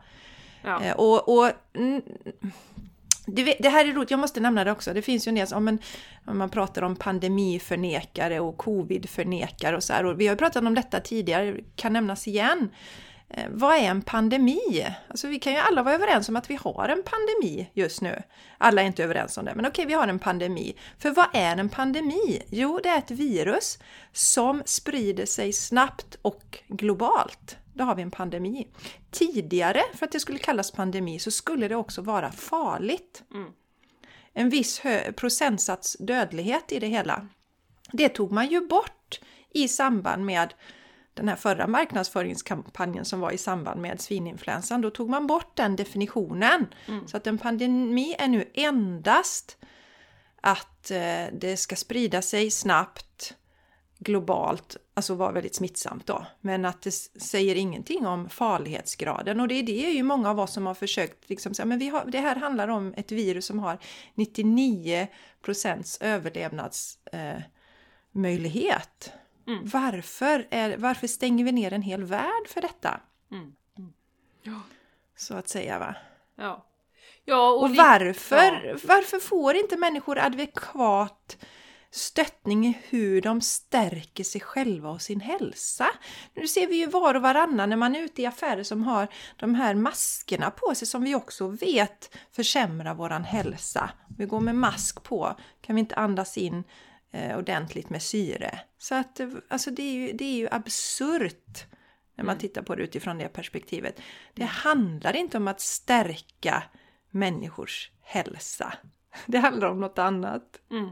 Ja. Eh, Och, och mm, vet, det här är roligt, jag måste nämna det också. Det finns ju en del som, men, om man pratar om pandemiförnekare och covidförnekare och så här. Och vi har ju pratat om detta tidigare, kan nämnas igen. Eh, vad är en pandemi? Alltså vi kan ju alla vara överens om att vi har en pandemi just nu. Alla är inte överens om det, men okej, vi har en pandemi. För vad är en pandemi? Jo, det är ett virus som sprider sig snabbt och globalt. Då har vi en pandemi. Tidigare, för att det skulle kallas pandemi, så skulle det också vara farligt. Mm. En viss procentsats dödlighet i det hela. Det tog man ju bort i samband med den här förra marknadsföringskampanjen som var i samband med svininfluensan. Då tog man bort den definitionen. Så att en pandemi är nu endast att eh, det ska sprida sig snabbt globalt, alltså vara väldigt smittsamt då. Men att det säger ingenting om farlighetsgraden och det är det är ju många av oss som har försökt liksom säga, men vi har, det här handlar om ett virus som har 99% överlevnadsmöjlighet. Eh, möjlighet. Mm. Varför, är, varför stänger vi ner en hel värld för detta? Mm. Mm. Ja. Så att säga va. Ja. Ja, och, Och varför, varför får inte människor adekvat stöttning i hur de stärker sig själva och sin hälsa? Nu ser vi ju var och varannan när man är ute i affärer som har de här maskerna på sig som vi också vet försämrar våran hälsa. Vi går med mask på, kan vi inte andas in eh, ordentligt med syre. Så att eh, alltså det är ju, det är ju absurt när man tittar på det utifrån det perspektivet. Det handlar inte om att stärka människors hälsa. Det handlar om något annat. Mm.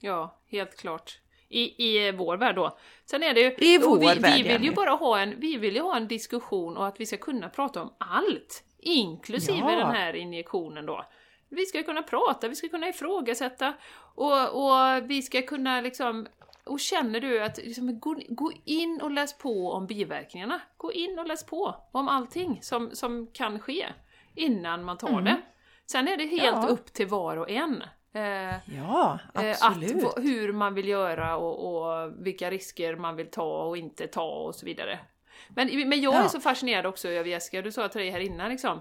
Ja, helt klart. I, I vår värld då. Sen är det ju... I vår vi, värld, vi vill ju bara ha en, vi vill ju ha en diskussion och att vi ska kunna prata om allt. Inklusive Ja. den här injektionen då. Vi ska kunna prata, vi ska kunna ifrågasätta och, och vi ska kunna liksom... Och känner du att liksom, gå, gå in och läs på om biverkningarna. Gå in och läs på om allting som, som kan ske innan man tar Mm. det. Sen är det helt Ja. upp till var och en. Eh, Ja, Eh, absolut. Att, hur man vill göra och, och vilka risker man vill ta och inte ta och så vidare. Men, men jag är Ja. så fascinerad också över Jessica, du sa till dig här innan liksom.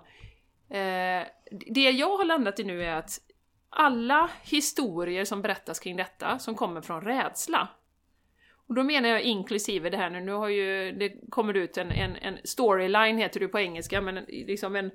Eh, det jag har landat i nu är att alla historier som berättas kring detta, som kommer från rädsla. Och då menar jag inklusive det här nu, nu har ju, det kommer ut en, en, en storyline heter det på engelska, men en- liksom en,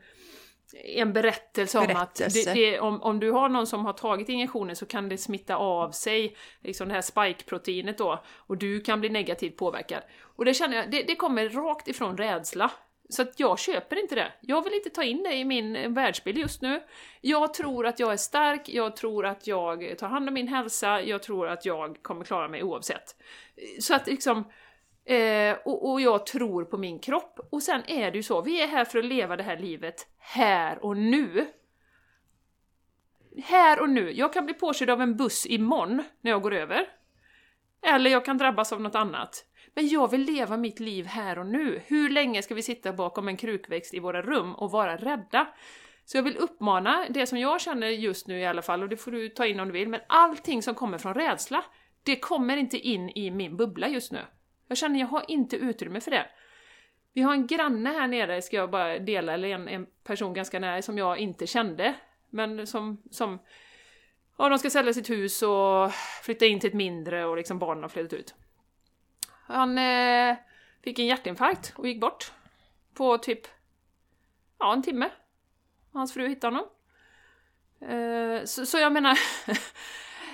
en berättelse om Berättelse. att det, det, om, om du har någon som har tagit injektionen så kan det smitta av sig, liksom det här spike-proteinet då, och du kan bli negativt påverkad. Och det känner jag, det, det kommer rakt ifrån rädsla. Så att jag köper inte det. Jag vill inte ta in det i min världsbild just nu. Jag tror att jag är stark, jag tror att jag tar hand om min hälsa, jag tror att jag kommer klara mig oavsett. Så att liksom, eh, och, och jag tror på min kropp. Och sen är det ju så, vi är här för att leva det här livet här och nu. Här och nu. Jag kan bli påkörd av en buss imorgon när jag går över. Eller jag kan drabbas av något annat. Men jag vill leva mitt liv här och nu. Hur länge ska vi sitta bakom en krukväxt i våra rum och vara rädda? Så jag vill uppmana det som jag känner just nu i alla fall, och det får du ta in om du vill, men allting som kommer från rädsla, det kommer inte in i min bubbla just nu. Jag känner jag har inte utrymme för det. Vi har en granne här nere, ska jag bara dela, eller en, en person ganska nära som jag inte kände, men som, som ja, de ska sälja sitt hus och flytta in till ett mindre och liksom barnen har flyttat ut. Han eh, fick en hjärtinfarkt och gick bort på typ ja, en timme. Hans fru hittade honom. Eh, så, så jag menar,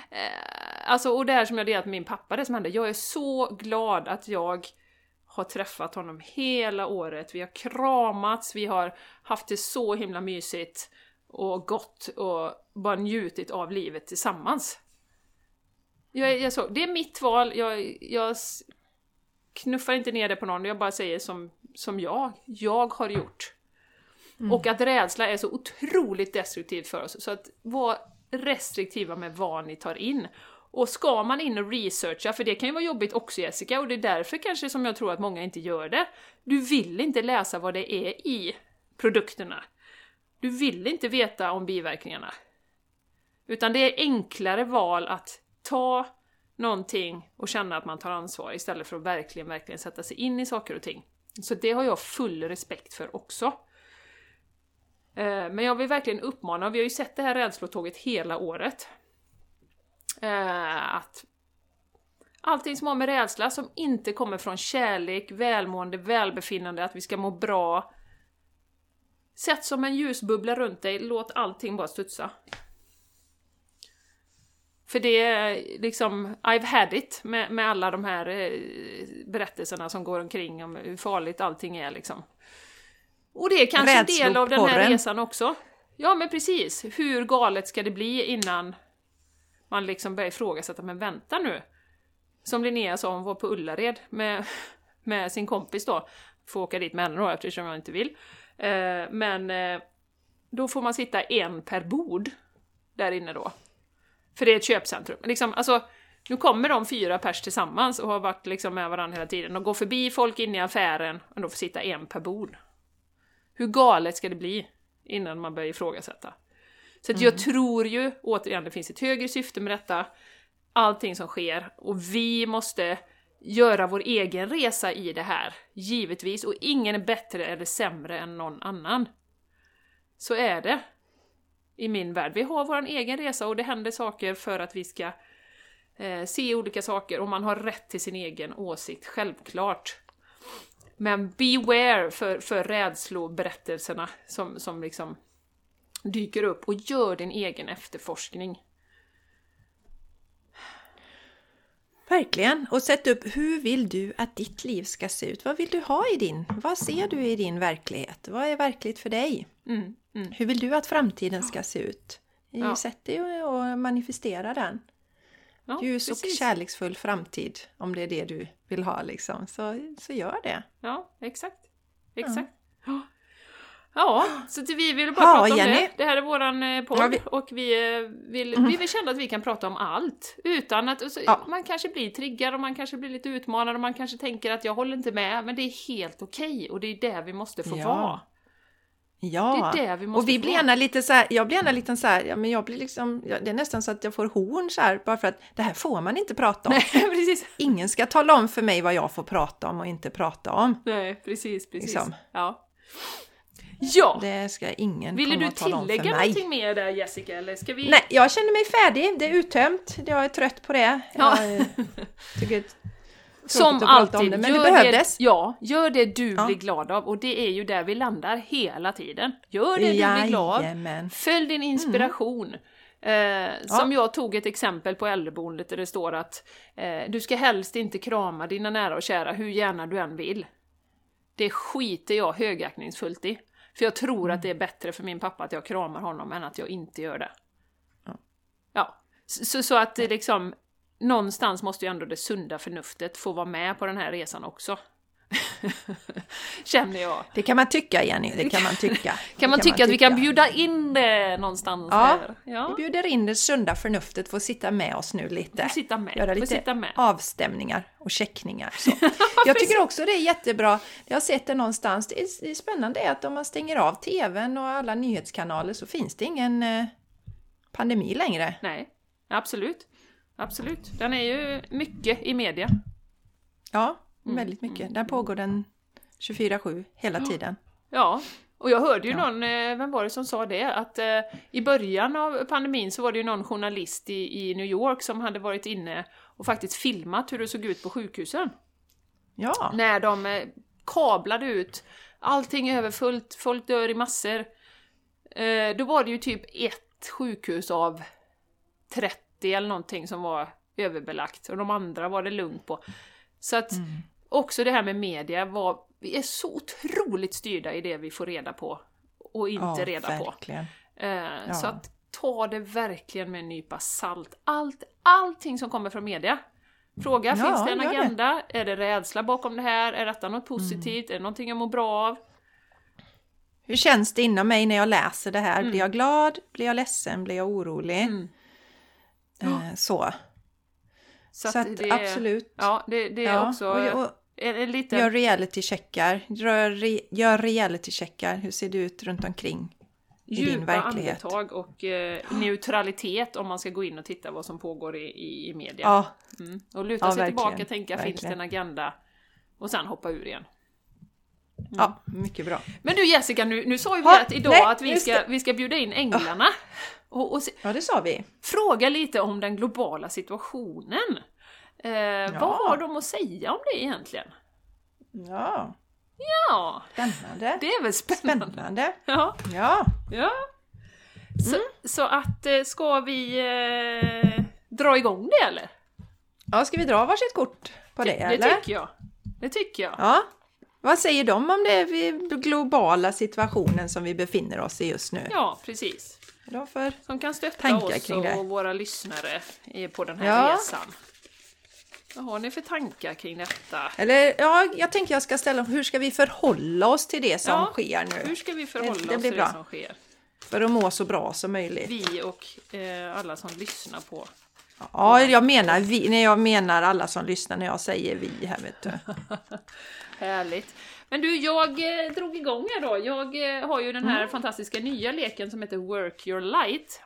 eh, alltså och det här som jag delat med min pappa, det som hände, jag är så glad att jag har träffat honom hela året. Vi har kramats, vi har haft det så himla mysigt och gott och bara njutit av livet tillsammans. Jag, jag så, det är mitt val, jag, jag knuffar inte ner det på någon, jag bara säger som, som jag, jag har gjort. Och att rädsla är så otroligt destruktivt för oss, så att var restriktiva med vad ni tar in. Och ska man in och researcha, för det kan ju vara jobbigt också Jessica, och det är därför kanske som jag tror att många inte gör det. Du vill inte läsa vad det är i produkterna. Du vill inte veta om biverkningarna. Utan det är enklare val att ta någonting och känna att man tar ansvar istället för att verkligen, verkligen sätta sig in i saker och ting. Så det har jag full respekt för också. Eh, men jag vill verkligen uppmana, vi har ju sett det här rädslotåget hela året, eh, att allting som har med rädsla, som inte kommer från kärlek, välmående, välbefinnande, att vi ska må bra, sätt som en ljusbubbla runt dig, låt allting bara studsa. För det är liksom, I've had it med, med alla de här eh, berättelserna som går omkring om hur farligt allting är liksom. Och det är kanske en del av den här resan också. Ja men precis, hur galet ska det bli innan man liksom börjar ifrågasätta, men vänta nu. Som Linnea sa, hon var på Ullared med, med sin kompis då. Får åka dit med henne då eftersom jag inte vill. Eh, men eh, då får man sitta en per bord där inne då. För det är ett köpcentrum. Liksom, alltså, nu kommer de fyra pers tillsammans och har varit liksom med varandra hela tiden. De går förbi folk inne i affären och de får sitta en per bord. Hur galet ska det bli innan man börjar ifrågasätta? Så mm. jag tror ju, återigen, det finns ett högre syfte med detta. Allting som sker och vi måste göra vår egen resa i det här, givetvis. Och ingen är bättre eller sämre än någon annan. Så är det i min värld. Vi har vår egen resa och det händer saker för att vi ska eh, se olika saker och man har rätt till sin egen åsikt, självklart. Men beware för, för rädsloberättelserna som, som liksom dyker upp och gör din egen efterforskning. Verkligen! Och sätt upp hur vill du att ditt liv ska se ut? Vad vill du ha i din? Vad ser du i din verklighet? Vad är verkligt för dig? Mm, mm. Hur vill du att framtiden ska se ut? Ja. Sätt dig och manifestera den. Ja, Ljus precis. och kärleksfull framtid, om det är det du vill ha liksom. Så, så gör det. Ja, exakt. Exakt. Ja. Ja, så vi vill bara ja, prata om Jenny. det. Det här är våran eh, podd ja, vi... och vi eh, vill, mm. vi vill känna att vi kan prata om allt. Utan att, så, ja. man kanske blir triggad och man kanske blir lite utmanad och man kanske tänker att jag håller inte med, men det är helt okej okay, och det är där vi måste få vara. Ja, det är det vi och vi blir gärna lite så här, jag blir gärna lite så här, ja men jag blir liksom, det är nästan så att jag får horn så här, bara för att det här får man inte prata om. Nej, precis. Ingen ska tala om för mig vad jag får prata om och inte prata om. Nej, precis, precis. Liksom. Ja. Ja! Det ska ingen Ville du tillägga någonting mer där Jessica? Eller ska vi... Nej, jag känner mig färdig. Det är uttömt. Jag är trött på det. Ja. Jag tycker Som alltid, det, men det behövdes. Det, ja, gör det du ja. blir glad av och det är ju där vi landar hela tiden. Gör det Jajamän. du blir glad, följ din inspiration. Mm. Eh, ja. Som jag tog ett exempel på äldreboendet där det står att eh, du ska helst inte krama dina nära och kära hur gärna du än vill. Det skiter jag högaktningsfullt i. För jag tror mm. att det är bättre för min pappa att jag kramar honom än att jag inte gör det. Ja. ja. Så, så att liksom, någonstans måste ju ändå det sunda förnuftet få vara med på den här resan också. Känner jag. Det kan man tycka Jenny, det kan man tycka. kan man, tycka man att vi kan bjuda in det någonstans ja, där? Ja, vi bjuder in det sunda förnuftet för att sitta med oss nu lite. Får sitta med. Göra lite sitta med. avstämningar och checkningar. Så. jag tycker också det är jättebra, jag har sett det någonstans, det är, det är spännande att om man stänger av TVn och alla nyhetskanaler så finns det ingen eh, pandemi längre. Nej, absolut. Absolut. Den är ju mycket i media. Ja, Mm. Väldigt mycket. Där pågår den 24-7 hela tiden. Ja, och jag hörde ju ja. någon, eh, vem var det som sa det? Att eh, i början av pandemin så var det ju någon journalist i, i New York som hade varit inne och faktiskt filmat hur det såg ut på sjukhusen. Ja. När de eh, kablade ut, allting är överfullt, folk dör i massor. Eh, då var det ju typ ett sjukhus av 30 eller någonting som var överbelagt och de andra var det lugnt på. Så att mm också det här med media, var, vi är så otroligt styrda i det vi får reda på och inte ja, reda verkligen. på. Eh, ja. Så att ta det verkligen med en nypa salt. Allt, allting som kommer från media. Fråga, ja, finns det en agenda? Det. Är det rädsla bakom det här? Är detta något positivt? Mm. Är det någonting jag mår bra av? Hur känns det inom mig när jag läser det här? Mm. Blir jag glad? Blir jag ledsen? Blir jag orolig? Mm. Eh, så. Så, så att, det, absolut. Ja, det, det är ja, också... Och, och, lite... Gör reality-checkar. Gör, gör reality-checkar. Hur ser det ut runt omkring? i din Djupa verklighet. andetag och eh, neutralitet om man ska gå in och titta vad som pågår i, i, i media. Ja, Mm. Och luta Ja, sig verkligen. tillbaka, tänka finns det Verkligen. en agenda? Och sen hoppa ur igen. ja, mycket bra. Men du Jessica, nu, nu sa ju vi Ha, att idag nej, att vi ska, vi ska bjuda in änglarna. Och, och se, Ja, det sa vi. fråga lite om den globala situationen. Eh, Vad har de att säga om det egentligen? Ja, Ja, spännande. det är väl spännande. Spännande. Ja, Ja, ja. Så, Mm. så att, eh, ska vi eh, dra igång det eller? ja ska vi dra varsitt kort på det, det eller? tycker jag. Det tycker jag. Ja. Vad säger de om det vi- globala situationen som vi befinner oss i just nu? Ja, precis. Då för... Som kan stötta oss och våra lyssnare på den här Ja. resan. Vad har ni för tankar kring detta? Eller ja, jag tänker jag ska ställa hur ska vi förhålla oss till det som Ja, sker nu? Hur ska vi förhålla Det- det oss till bra. det som sker? För att må så bra som möjligt. Vi och eh, alla som lyssnar på. Ja, jag menar vi, när jag menar alla som lyssnar när jag säger vi här vet du. Härligt! Men du, jag eh, drog igång här då. Jag eh, har ju den här Mm. fantastiska nya leken som heter Work Your Light.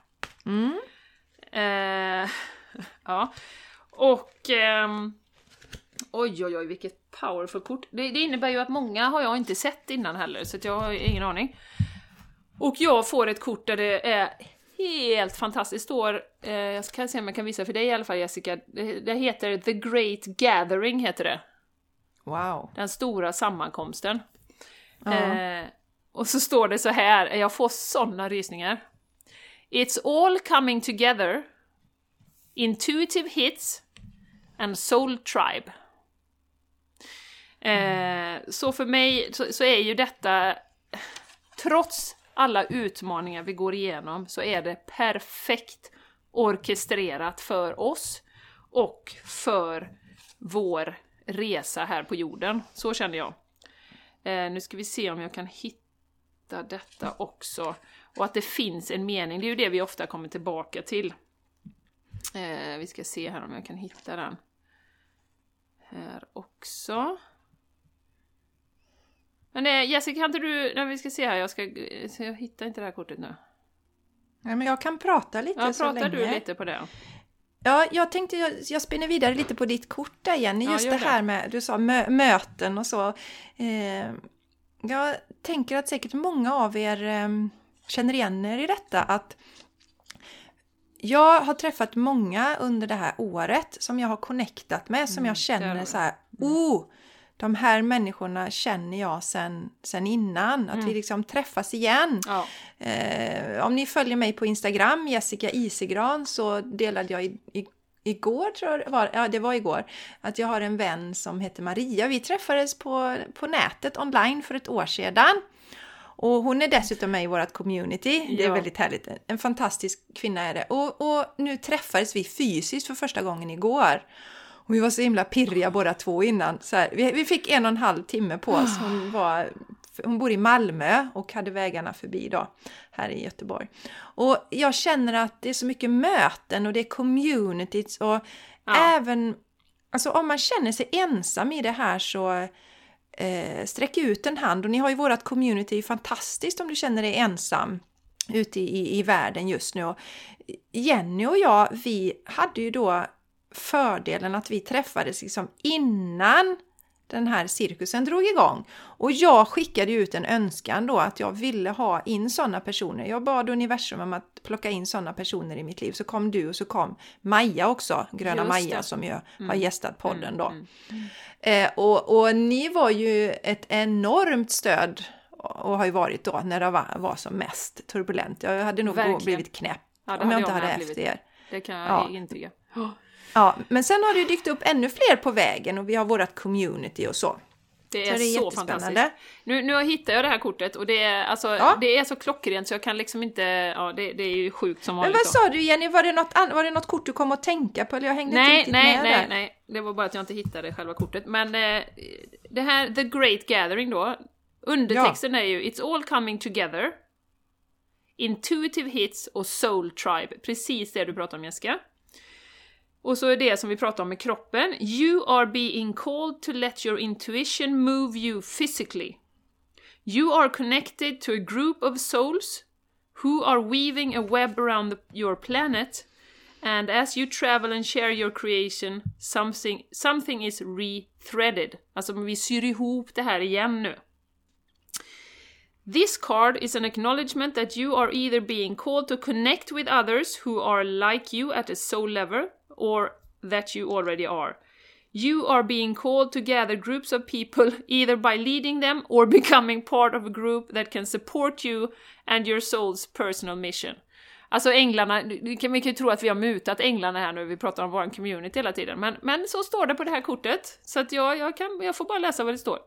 Mm. Eh, ja. Och... ehm, oj, oj, oj, vilket powerful kort. Det, det innebär ju att många har jag inte sett innan heller, så jag har ingen aning. Och jag får ett kort där det är helt fantastiskt. står, eh, jag ska se om jag kan visa för dig i alla fall Jessica. Det, det heter The Great Gathering, heter det. Wow. Den stora sammankomsten. Ja. Eh, och så står det så här, jag får såna rysningar. It's all coming together. Intuitive hits and soul tribe. Eh, så för mig så, så är ju detta, trots alla utmaningar vi går igenom, så är det perfekt orkestrerat för oss och för vår resa här på jorden. Så känner jag. Eh, nu ska vi se om jag kan hitta detta också. Och att det finns en mening, det är ju det vi ofta kommer tillbaka till. Eh, vi ska se här om jag kan hitta den. Här också. Men eh, Jessica, kan inte du... Nej, vi ska se här, jag, ska, jag hittar inte det här kortet nu. Ja, men jag kan prata lite Ja, så pratar länge. du lite på det? Ja, jag tänkte jag, jag spinner vidare lite på ditt kort där Jenny. Ja, Just gör det här med, du sa mö, möten och så. Eh, jag tänker att säkert många av er eh, känner igen er i detta att jag har träffat många under det här året som jag har connectat med, som jag det har känner så här, oh, de här människorna känner jag sen, sen innan. Att vi liksom träffas igen. Ja. Eh, om ni följer mig på Instagram, Jessica Isegran, så delade jag i, i, igår, tror jag var, ja det var igår, att jag har en vän som heter Maria. Vi träffades på, på nätet online för ett år sedan. Och hon är dessutom med i vårt community. Det är Ja. väldigt härligt. En fantastisk kvinna är det. Och, och nu träffades vi fysiskt för första gången igår. Och vi var så himla pirriga båda två innan. Så här, vi, vi fick en och en halv timme på oss. Hon, var, hon bor i Malmö och hade vägarna förbi då, här i Göteborg. Och jag känner att det är så mycket möten och det är communities och Ja. även, alltså om man känner sig ensam i det här så eh, sträck ut en hand. Och ni har ju vårat community, fantastiskt om du känner dig ensam ute i, i världen just nu. Och Jenny och jag, vi hade ju då fördelen att vi träffades liksom innan den här cirkusen drog igång. Och jag skickade ut en önskan då att jag ville ha in sådana personer. Jag bad universum om att plocka in sådana personer i mitt liv. Så kom du och så kom Maja också, Gröna Maja som ju har gästat podden då. mm. Eh, och, och ni var ju ett enormt stöd och har ju varit då när det var, var som mest turbulent. Jag hade nog Verkligen. blivit knäpp Ja, om jag inte hade haft er. Det kan jag Ja. intyga. Ja, men sen har det ju dykt upp ännu fler på vägen och vi har vårat community och så. Det Så är, det är så fantastiskt. Nu, nu hittar jag det här kortet och det är, alltså, Ja. det är så klockrent så jag kan liksom inte... Ja, det, det är ju sjukt som Men vanligt. vad då. sa du Jenny, var det, något, var det något kort du kom att tänka på eller jag hängde inte Nej, riktigt nej, med nej, där? nej. Det var bara att jag inte hittade själva kortet. Men eh, det här, The Great Gathering då. Undertexten är ju It's all coming together. Intuitive hits och Soul Tribe. Precis det du pratar om Jessica. Och så är det som vi pratar om med kroppen. You are being called to let your intuition move you physically. You are connected to a group of souls who are weaving a web around the, your planet, and as you travel and share your creation, something, something is re-threaded. Alltså vi syr ihop det här igen nu. This card is an acknowledgement that you are either being called to connect with others who are like you at a soul level, or that you already are. You are being called to gather groups of people either by leading them or becoming part of a group that can support you and your soul's personal mission. Alltså änglarna, vi kan ju tro att vi har mutat änglarna här nu, vi pratar om vår community hela tiden, men, men så står det på det här kortet, så att jag, jag, kan, jag får bara läsa vad det står.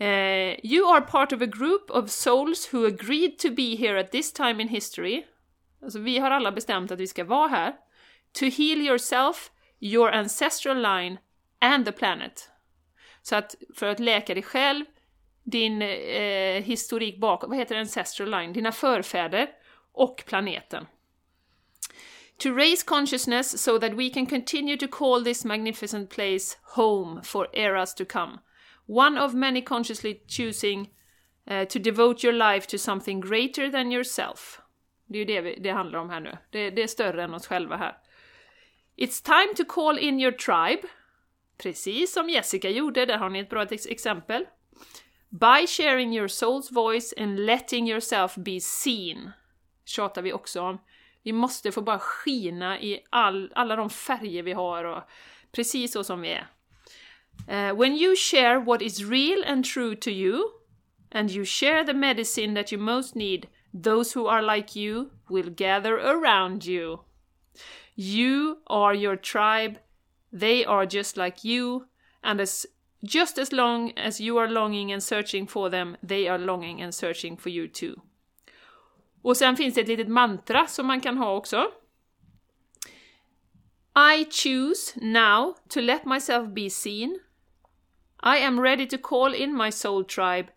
Uh, you are part of a group of souls who agreed to be here at this time in history. Alltså vi har alla bestämt att vi ska vara här. To heal yourself, your ancestral line and the planet. Så att för att läka dig själv, din eh, historik bakåt, vad heter det, ancestral line, dina förfäder och planeten. To raise consciousness so that we can continue to call this magnificent place home for eras to come. One of many consciously choosing uh, to devote your life to something greater than yourself. Det är ju det vi, det handlar om här nu. Det, det är större än oss själva här. It's time to call in your tribe. Precis som Jessica gjorde, där har ni ett bra exempel. By sharing your soul's voice and letting yourself be seen. Tjatar vi också om. Vi måste få bara skina i all, alla de färger vi har och precis så som vi är. Uh, when you share what is real and true to you, and you share the medicine that you most need, those who are like you will gather around you. You are your tribe, they are just like you, and as just as long as you are longing and searching for them, they are longing and searching for you too. Och sen finns det ett litet mantra som man kan ha också. I choose now to let myself be seen. I am ready to call in my soul tribe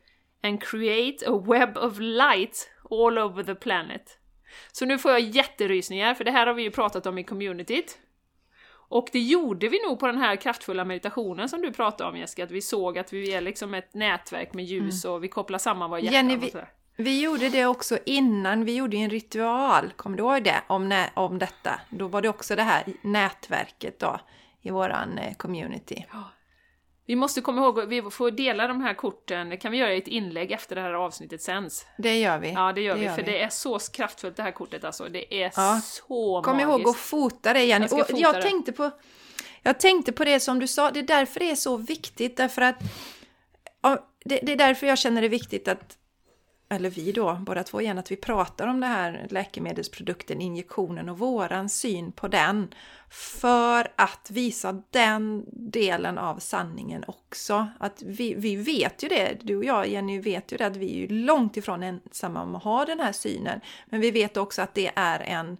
and create a web of light all over the planet. Så nu får jag jätterysningar, för det här har vi ju pratat om i communityt. Och det gjorde vi nog på den här kraftfulla meditationen som du pratade om Jessica, att vi såg att vi är liksom ett nätverk med ljus mm. och vi kopplar samman våra hjärtan Jenny, vi, vi gjorde det också innan, vi gjorde en ritual, kommer du ihåg det? Om, om detta. Då var det också det här nätverket då i våran eh, community. Ja. Vi måste komma ihåg, vi får dela de här korten, det kan vi göra i ett inlägg efter det här avsnittet sens. Det gör vi. Ja, det gör det vi, gör för vi. det är så kraftfullt det här kortet alltså. Det är ja. så Kom magiskt. ihåg att fota det igen. Jag, och jag, tänkte på, jag tänkte på det som du sa, det är därför det är så viktigt, därför att det, det är därför jag känner det viktigt att eller vi då, båda två igen, att vi pratar om det här läkemedelsprodukten, injektionen och våran syn på den. För att visa den delen av sanningen också. Att vi, vi vet ju det, du och jag Jenny vet ju det, att vi är ju långt ifrån ensamma om att ha den här synen. Men vi vet också att det är en,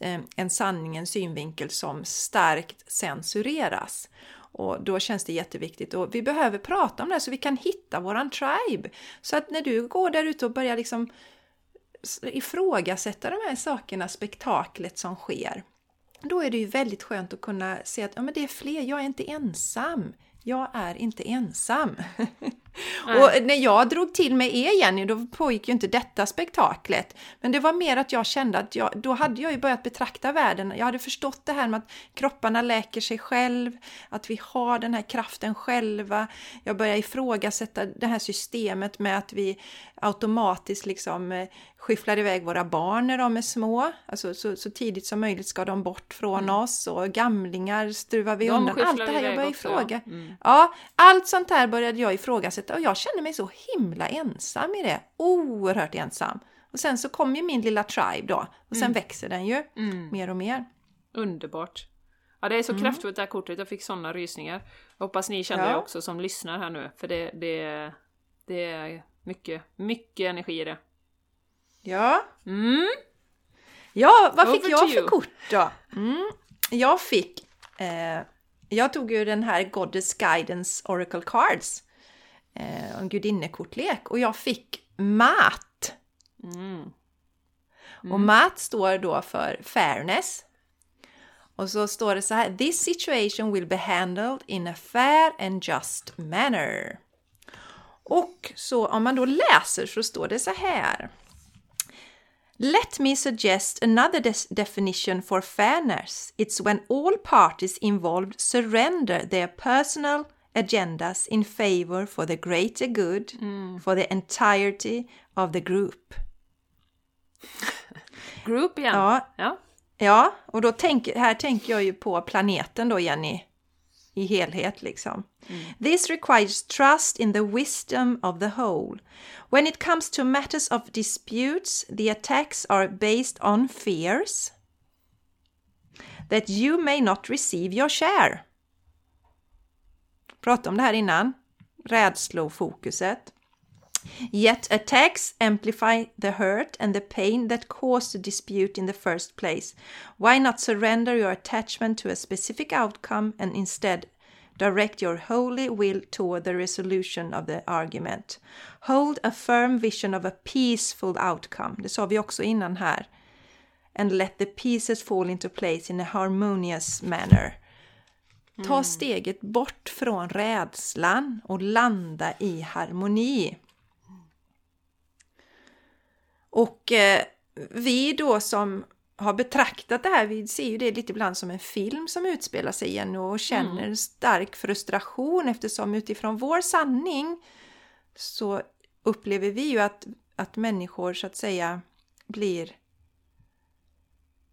eh, en sanning, en synvinkel som starkt censureras. Och då känns det jätteviktigt och vi behöver prata om det så vi kan hitta våran tribe. Så att när du går där ute och börjar liksom ifrågasätta de här sakerna, spektaklet som sker, då är det ju väldigt skönt att kunna se att ja, men det är fler, jag är inte ensam. Jag är inte ensam. och när jag drog till med er Jenny, då pågick ju inte detta spektaklet. Men det var mer att jag kände att jag, då hade jag ju börjat betrakta världen. Jag hade förstått det här med att kropparna läker sig själv, att vi har den här kraften själva. Jag började ifrågasätta det här systemet med att vi automatiskt liksom eh, skyfflar iväg våra barn när de är små. Alltså så, så tidigt som möjligt ska de bort från mm. oss och gamlingar struvar vi de undan. Allt det här jag började ifråga. Ja. Mm. ja, allt sånt här började jag ifrågasätta och jag kände mig så himla ensam i det. Oerhört ensam. Och sen så kom ju min lilla tribe då och sen mm. växer den ju mm. mer och mer. Underbart! Ja, det är så mm. kraftfullt det här kortet. Jag fick sådana rysningar. Jag hoppas ni känner ja. det också som lyssnar här nu, för det, det, det är mycket, mycket energi i det. Ja. Mm. Ja, vad fick jag för kort då? Mm. Jag fick... Eh, jag tog ju den här Goddess Guidance Oracle Cards. Eh, en gudinnekortlek. Och jag fick MAT. Mm. Mm. Och MAT står då för Fairness. Och så står det så här. This situation will be handled in a fair and just manner. Och så om man då läser så står det så här. Let me suggest another des- definition for fairness. It's when all parties involved surrender their personal agendas in favor for the greater good, for the entirety of the group. Group igen. Ja, ja. Ja, och då tänk, här tänker jag ju på planeten då, Jenny, i helhet liksom. This requires trust in the wisdom of the whole. When it comes to matters of disputes, the attacks are based on fears that you may not receive your share. Prata om det här innan. Rädslofokuset. Yet attacks amplify the hurt and the pain that caused the dispute in the first place. Why not surrender your attachment to a specific outcome and instead direct your holy will toward the resolution of the argument? Hold a firm vision of a peaceful outcome. Det sa vi också innan här. And let the pieces fall into place in a harmonious manner. Ta steget bort från rädslan och landa i harmoni. Och eh, vi då som har betraktat det här, vi ser ju det lite ibland som en film som utspelar sig igen och känner stark frustration eftersom utifrån vår sanning så upplever vi ju att, att människor så att säga blir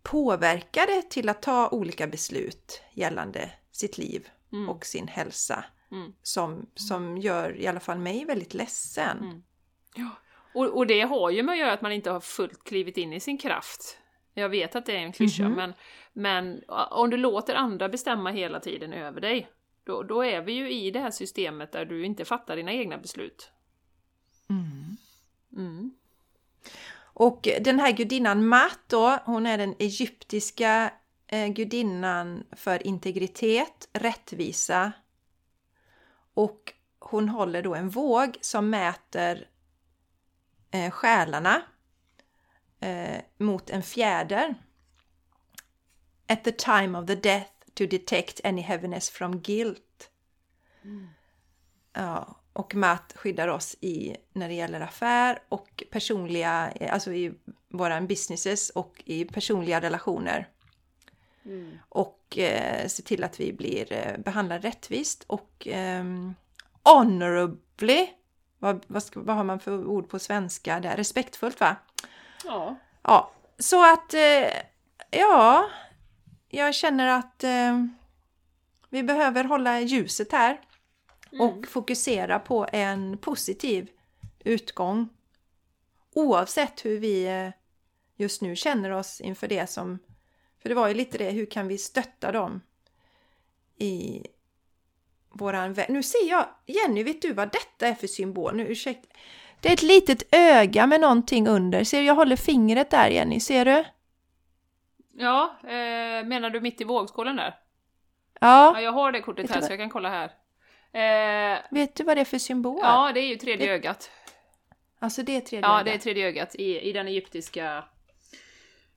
påverkade till att ta olika beslut gällande sitt liv och sin hälsa Mm. som, som gör i alla fall mig väldigt ledsen. Ja. Och, och det har ju med att göra att man inte har fullt klivit in i sin kraft. Jag vet att det är en klyscha, men, men om du låter andra bestämma hela tiden över dig, då, då är vi ju i det här systemet där du inte fattar dina egna beslut. Mm. Och den här gudinnan Mat då, hon är den egyptiska Eh, gudinnan för integritet, rättvisa och hon håller då en våg som mäter eh, själarna eh, mot en fjäder. At the time of the death to detect any heaviness from guilt. Ja, och Matt skyddar oss i när det gäller affär och personliga, eh, alltså i våra businesses och i personliga relationer. Och eh, se till att vi blir eh, behandlade rättvist och eh, honorably. Vad, vad, ska, vad har man för ord på svenska där? Respektfullt va? Ja. Ja, så att eh, ja, jag känner att vi behöver hålla ljuset här och fokusera på en positiv utgång. Oavsett hur vi just nu känner oss inför det som... För det var ju lite det, hur kan vi stötta dem i våran värld? Nu ser jag, Jenny, vet du vad detta är för symbol? Nu, ursäkta. Det är ett litet öga med någonting under. Ser du, jag håller fingret där Jenny, ser du? Ja, eh, menar du mitt i vågskålen där? Ja, Ja, jag har det kortet Vet här så jag kan kolla här. Eh, vet du vad det är för symbol? ja, det är ju tredje ögat. Alltså det är tredje Ja, ögat. det är tredje ögat i, i den egyptiska...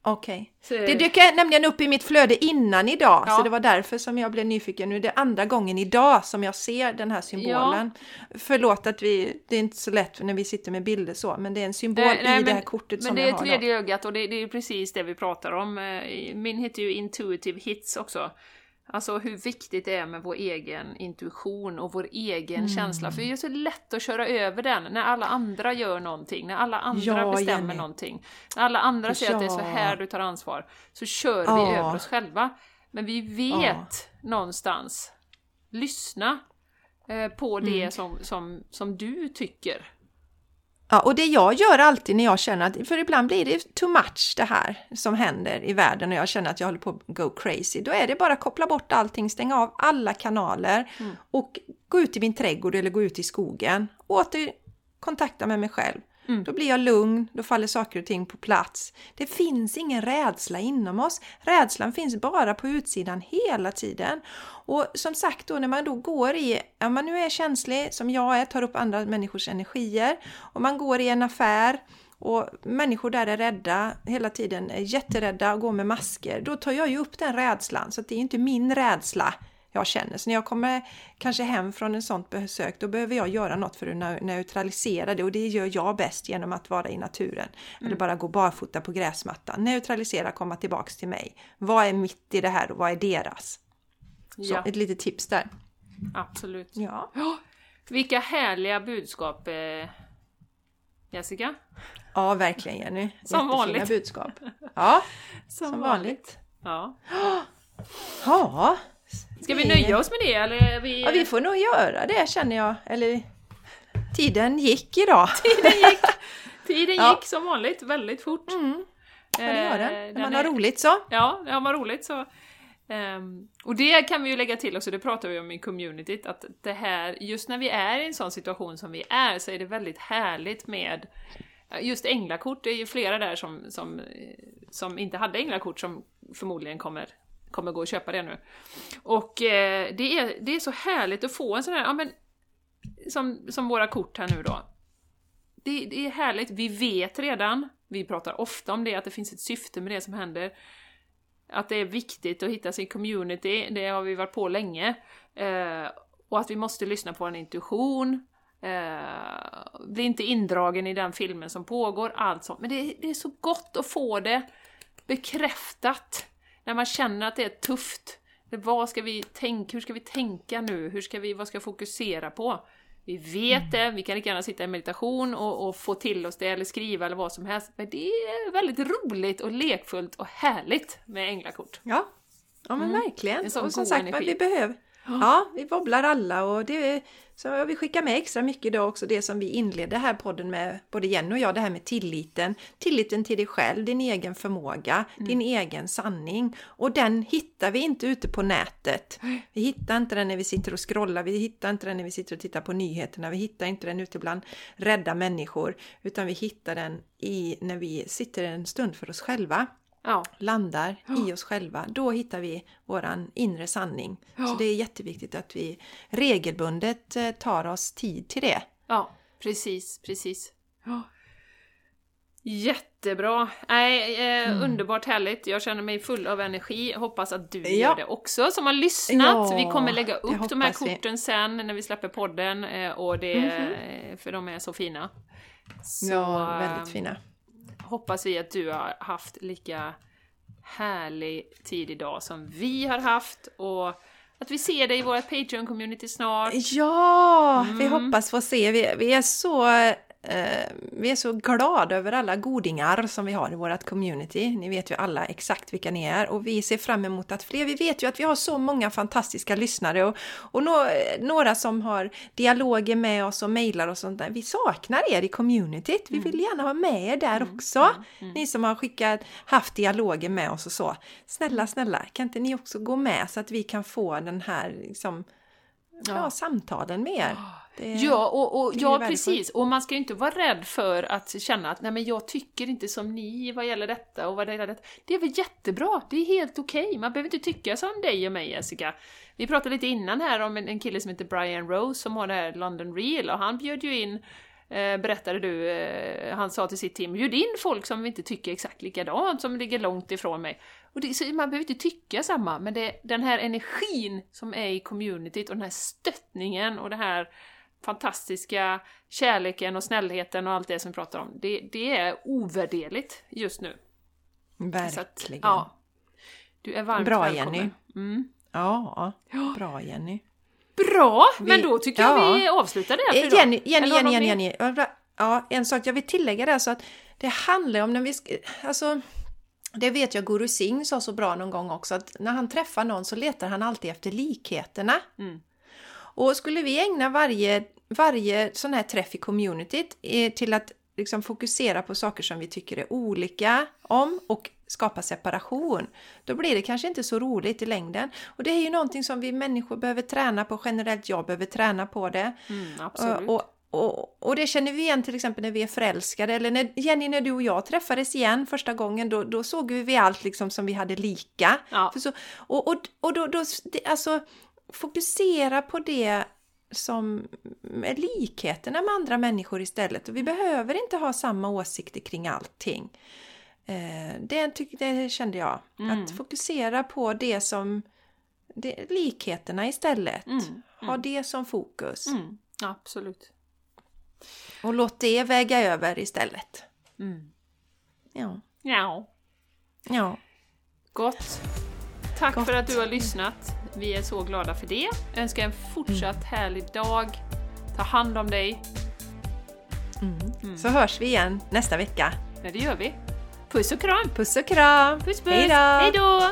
Okej. Så, Det dök nämligen upp i mitt flöde innan idag, Ja. så det var därför som jag blev nyfiken. Nu är det andra gången idag som jag ser den här symbolen. Förlåt att vi, det är inte så lätt när vi sitter med bilder så, men det är en symbol Nej, nej, i det men- här kortet Men som det jag är har. då. tredje ögat och det, det är precis det vi pratar om. Eh, Min heter ju Intuitive Hits också. Alltså hur viktigt det är med vår egen intuition och vår egen Mm. känsla. För det är så lätt att köra över den när alla andra gör någonting, när alla andra Ja, bestämmer Jenny. någonting. När alla andra säger att det är så Ja. här du tar ansvar. Så kör vi Ja. över oss själva. Men vi vet någonstans, lyssna eh, på det Mm. som, som, som du tycker. Ja, och det jag gör alltid när jag känner att, för ibland blir det too much det här som händer i världen och jag känner att jag håller på att go crazy. Då är det bara att koppla bort allting, stänga av alla kanaler och gå ut i min trädgård eller gå ut i skogen. Åter kontakta med mig själv. Mm. Då blir jag lugn, då faller saker och ting på plats. Det finns ingen rädsla inom oss. Rädslan finns bara på utsidan hela tiden. Och som sagt då när man då går i, om man nu är känslig som jag är, tar upp andra människors energier och man går i en affär och människor där är rädda hela tiden, är jätterädda och går med masker. Då tar jag ju upp den rädslan så att det är inte min rädsla jag känner. Så när jag kommer kanske hem från en sånt besök, då behöver jag göra något för att neu- neutralisera det och det gör jag bäst genom att vara i naturen. Eller bara gå barfota på gräsmattan. Neutralisera, komma tillbaks till mig. Vad är mitt i det här och vad är deras? Så Ja, ett litet tips där. absolut. Ja. Ja, Vilka härliga budskap, eh, Jessica. Ja, verkligen Jenny. Som vanligt. budskap. Ja, som vanligt. Ja. Ja, Ska vi nöja oss med det eller? Vi... ja, vi får nog göra det känner jag. Eller tiden gick idag. Tiden gick, tiden Ja. gick som vanligt väldigt fort. Mm, ja, det gör Eh, den. den När man är- har roligt så. Ja, ja vad roligt så. Ehm, och det kan vi ju lägga till också, det pratar vi om i communityt, att det här, just när vi är i en sån situation som vi är, så är det väldigt härligt med Just änglakort, det är ju flera där som, som, eh, som inte hade änglakort som förmodligen kommer, kommer gå och köpa det nu. Och eh, det, är, det är så härligt att få en sån här, ja men, som, som våra kort här nu då. Det, det är härligt, vi vet redan, vi pratar ofta om det, att det finns ett syfte med det som händer. Att det är viktigt att hitta sin community, det har vi varit på länge. Eh, och att vi måste lyssna på en intuition. Eh, bli inte indragen i den filmen som pågår, allt sånt. Men det, det är så gott att få det bekräftat. När man känner att det är tufft. Vad ska vi tänka, hur ska vi tänka nu? Hur ska vi, vad ska jag fokusera på? Vi vet det, vi kan lika gärna sitta i meditation och, och få till oss det, eller skriva eller vad som helst. Men det är väldigt roligt och lekfullt och härligt med änglakort. Ja, ja men Mm. verkligen. Och som sagt, energi. vi behöver... Ja, vi wobblar alla och det så jag vill skicka med extra mycket idag också det som vi inledde här podden med, både Jenny och jag, det här med tilliten. Tilliten till dig själv, din egen förmåga, Mm. din egen sanning. Och den hittar vi inte ute på nätet. Vi hittar inte den när vi sitter och scrollar, vi hittar inte den när vi sitter och tittar på nyheterna, vi hittar inte den ute bland rädda människor, utan vi hittar den i när vi sitter en stund för oss själva Ja, landar i oss själva, då hittar vi våran inre sanning. Så Ja. det är jätteviktigt att vi regelbundet eh, tar oss tid till det. ja, precis, precis. Ja. Jättebra! Nej, eh, Underbart härligt. Jag känner mig full av energi. Hoppas att du Ja. gör det också som har lyssnat. Ja, vi kommer lägga upp de här hoppas vi. korten sen när vi släpper podden. Eh, och det, eh, För de är så fina. Så, ja, väldigt fina. Hoppas vi att du har haft lika härlig tid idag som vi har haft. Och att vi ser dig i vårt Patreon-community snart. Ja, vi Mm. hoppas få se. Vi, vi är så eh, vi är så glada över alla godingar som vi har i vårt community. Ni vet ju alla exakt vilka ni är och vi ser fram emot att fler, vi vet ju att vi har så många fantastiska lyssnare och, och nå- några som har dialoger med oss och mejlar och sånt där. Vi saknar er i communityt. Vi vill gärna ha med er där också. Ni som har skickat, haft dialoger med oss och så. Snälla, snälla, kan inte ni också gå med så att vi kan få den här liksom, ja. samtalen med er? Det- Ja, och, och, ja precis. Och man ska ju inte vara rädd för att känna att nej men jag tycker inte som ni vad gäller detta och vad det gäller detta. Det är väl jättebra, det är helt okej. Man behöver inte tycka som dig och mig Jessica. Vi pratade lite innan här om en, en kille som heter Brian Rose som har det här London Real och han bjöd ju in eh, berättade du, eh, han sa till sitt team, bjud in folk som inte tycker exakt likadant, som ligger långt ifrån mig. Och det, så man behöver inte tycka samma, men det, den här energin som är i communityt och den här stöttningen och det här fantastiska kärleken och snällheten och allt det som vi pratar om, det, det är ovärderligt just nu. Så att, Verkligen. ja, du är varmt Bra, välkommen. Jenny. Mm. Ja, bra Jenny. Bra, men då tycker ja. jag vi avslutar det här för Eh. Jenny, Jenny, Jenny, Jenny, Jenny. Ja, en sak jag vill tillägga där så att det handlar om när vi... sk- Alltså, det vet jag Guru Singh sa så bra någon gång också att när han träffar någon så letar han alltid efter likheterna. Mm. Och skulle vi ägna varje, varje sån här träff i communityt eh, till att liksom fokusera på saker som vi tycker är olika om och skapa separation, då blir det kanske inte så roligt i längden. Och det är ju någonting som vi människor behöver träna på generellt, jag behöver träna på det. Mm, absolut. Och, och, och det känner vi igen till exempel när vi är förälskade eller när, Jenny när du och jag träffades igen första gången då, då såg vi allt liksom som vi hade lika. Ja. Så, och och, och då, då alltså fokusera på det som är likheterna med andra människor istället. Och vi behöver inte ha samma åsikter kring allting. Eh, det, tyck- det kände jag. Mm. Att fokusera på det som det, likheterna istället. Mm, Ha det som fokus. Mm, absolut. Och låt det väga över istället. Mm. Ja. Ja, Ja. gott. Tack Gott. för att du har lyssnat. Vi är så glada för det. Önskar en fortsatt härlig dag. Ta hand om dig. Mm. Så hörs vi igen nästa vecka. Ja, det gör vi. Puss och kram! Puss och kram! Puss puss! Hej då! Hej då!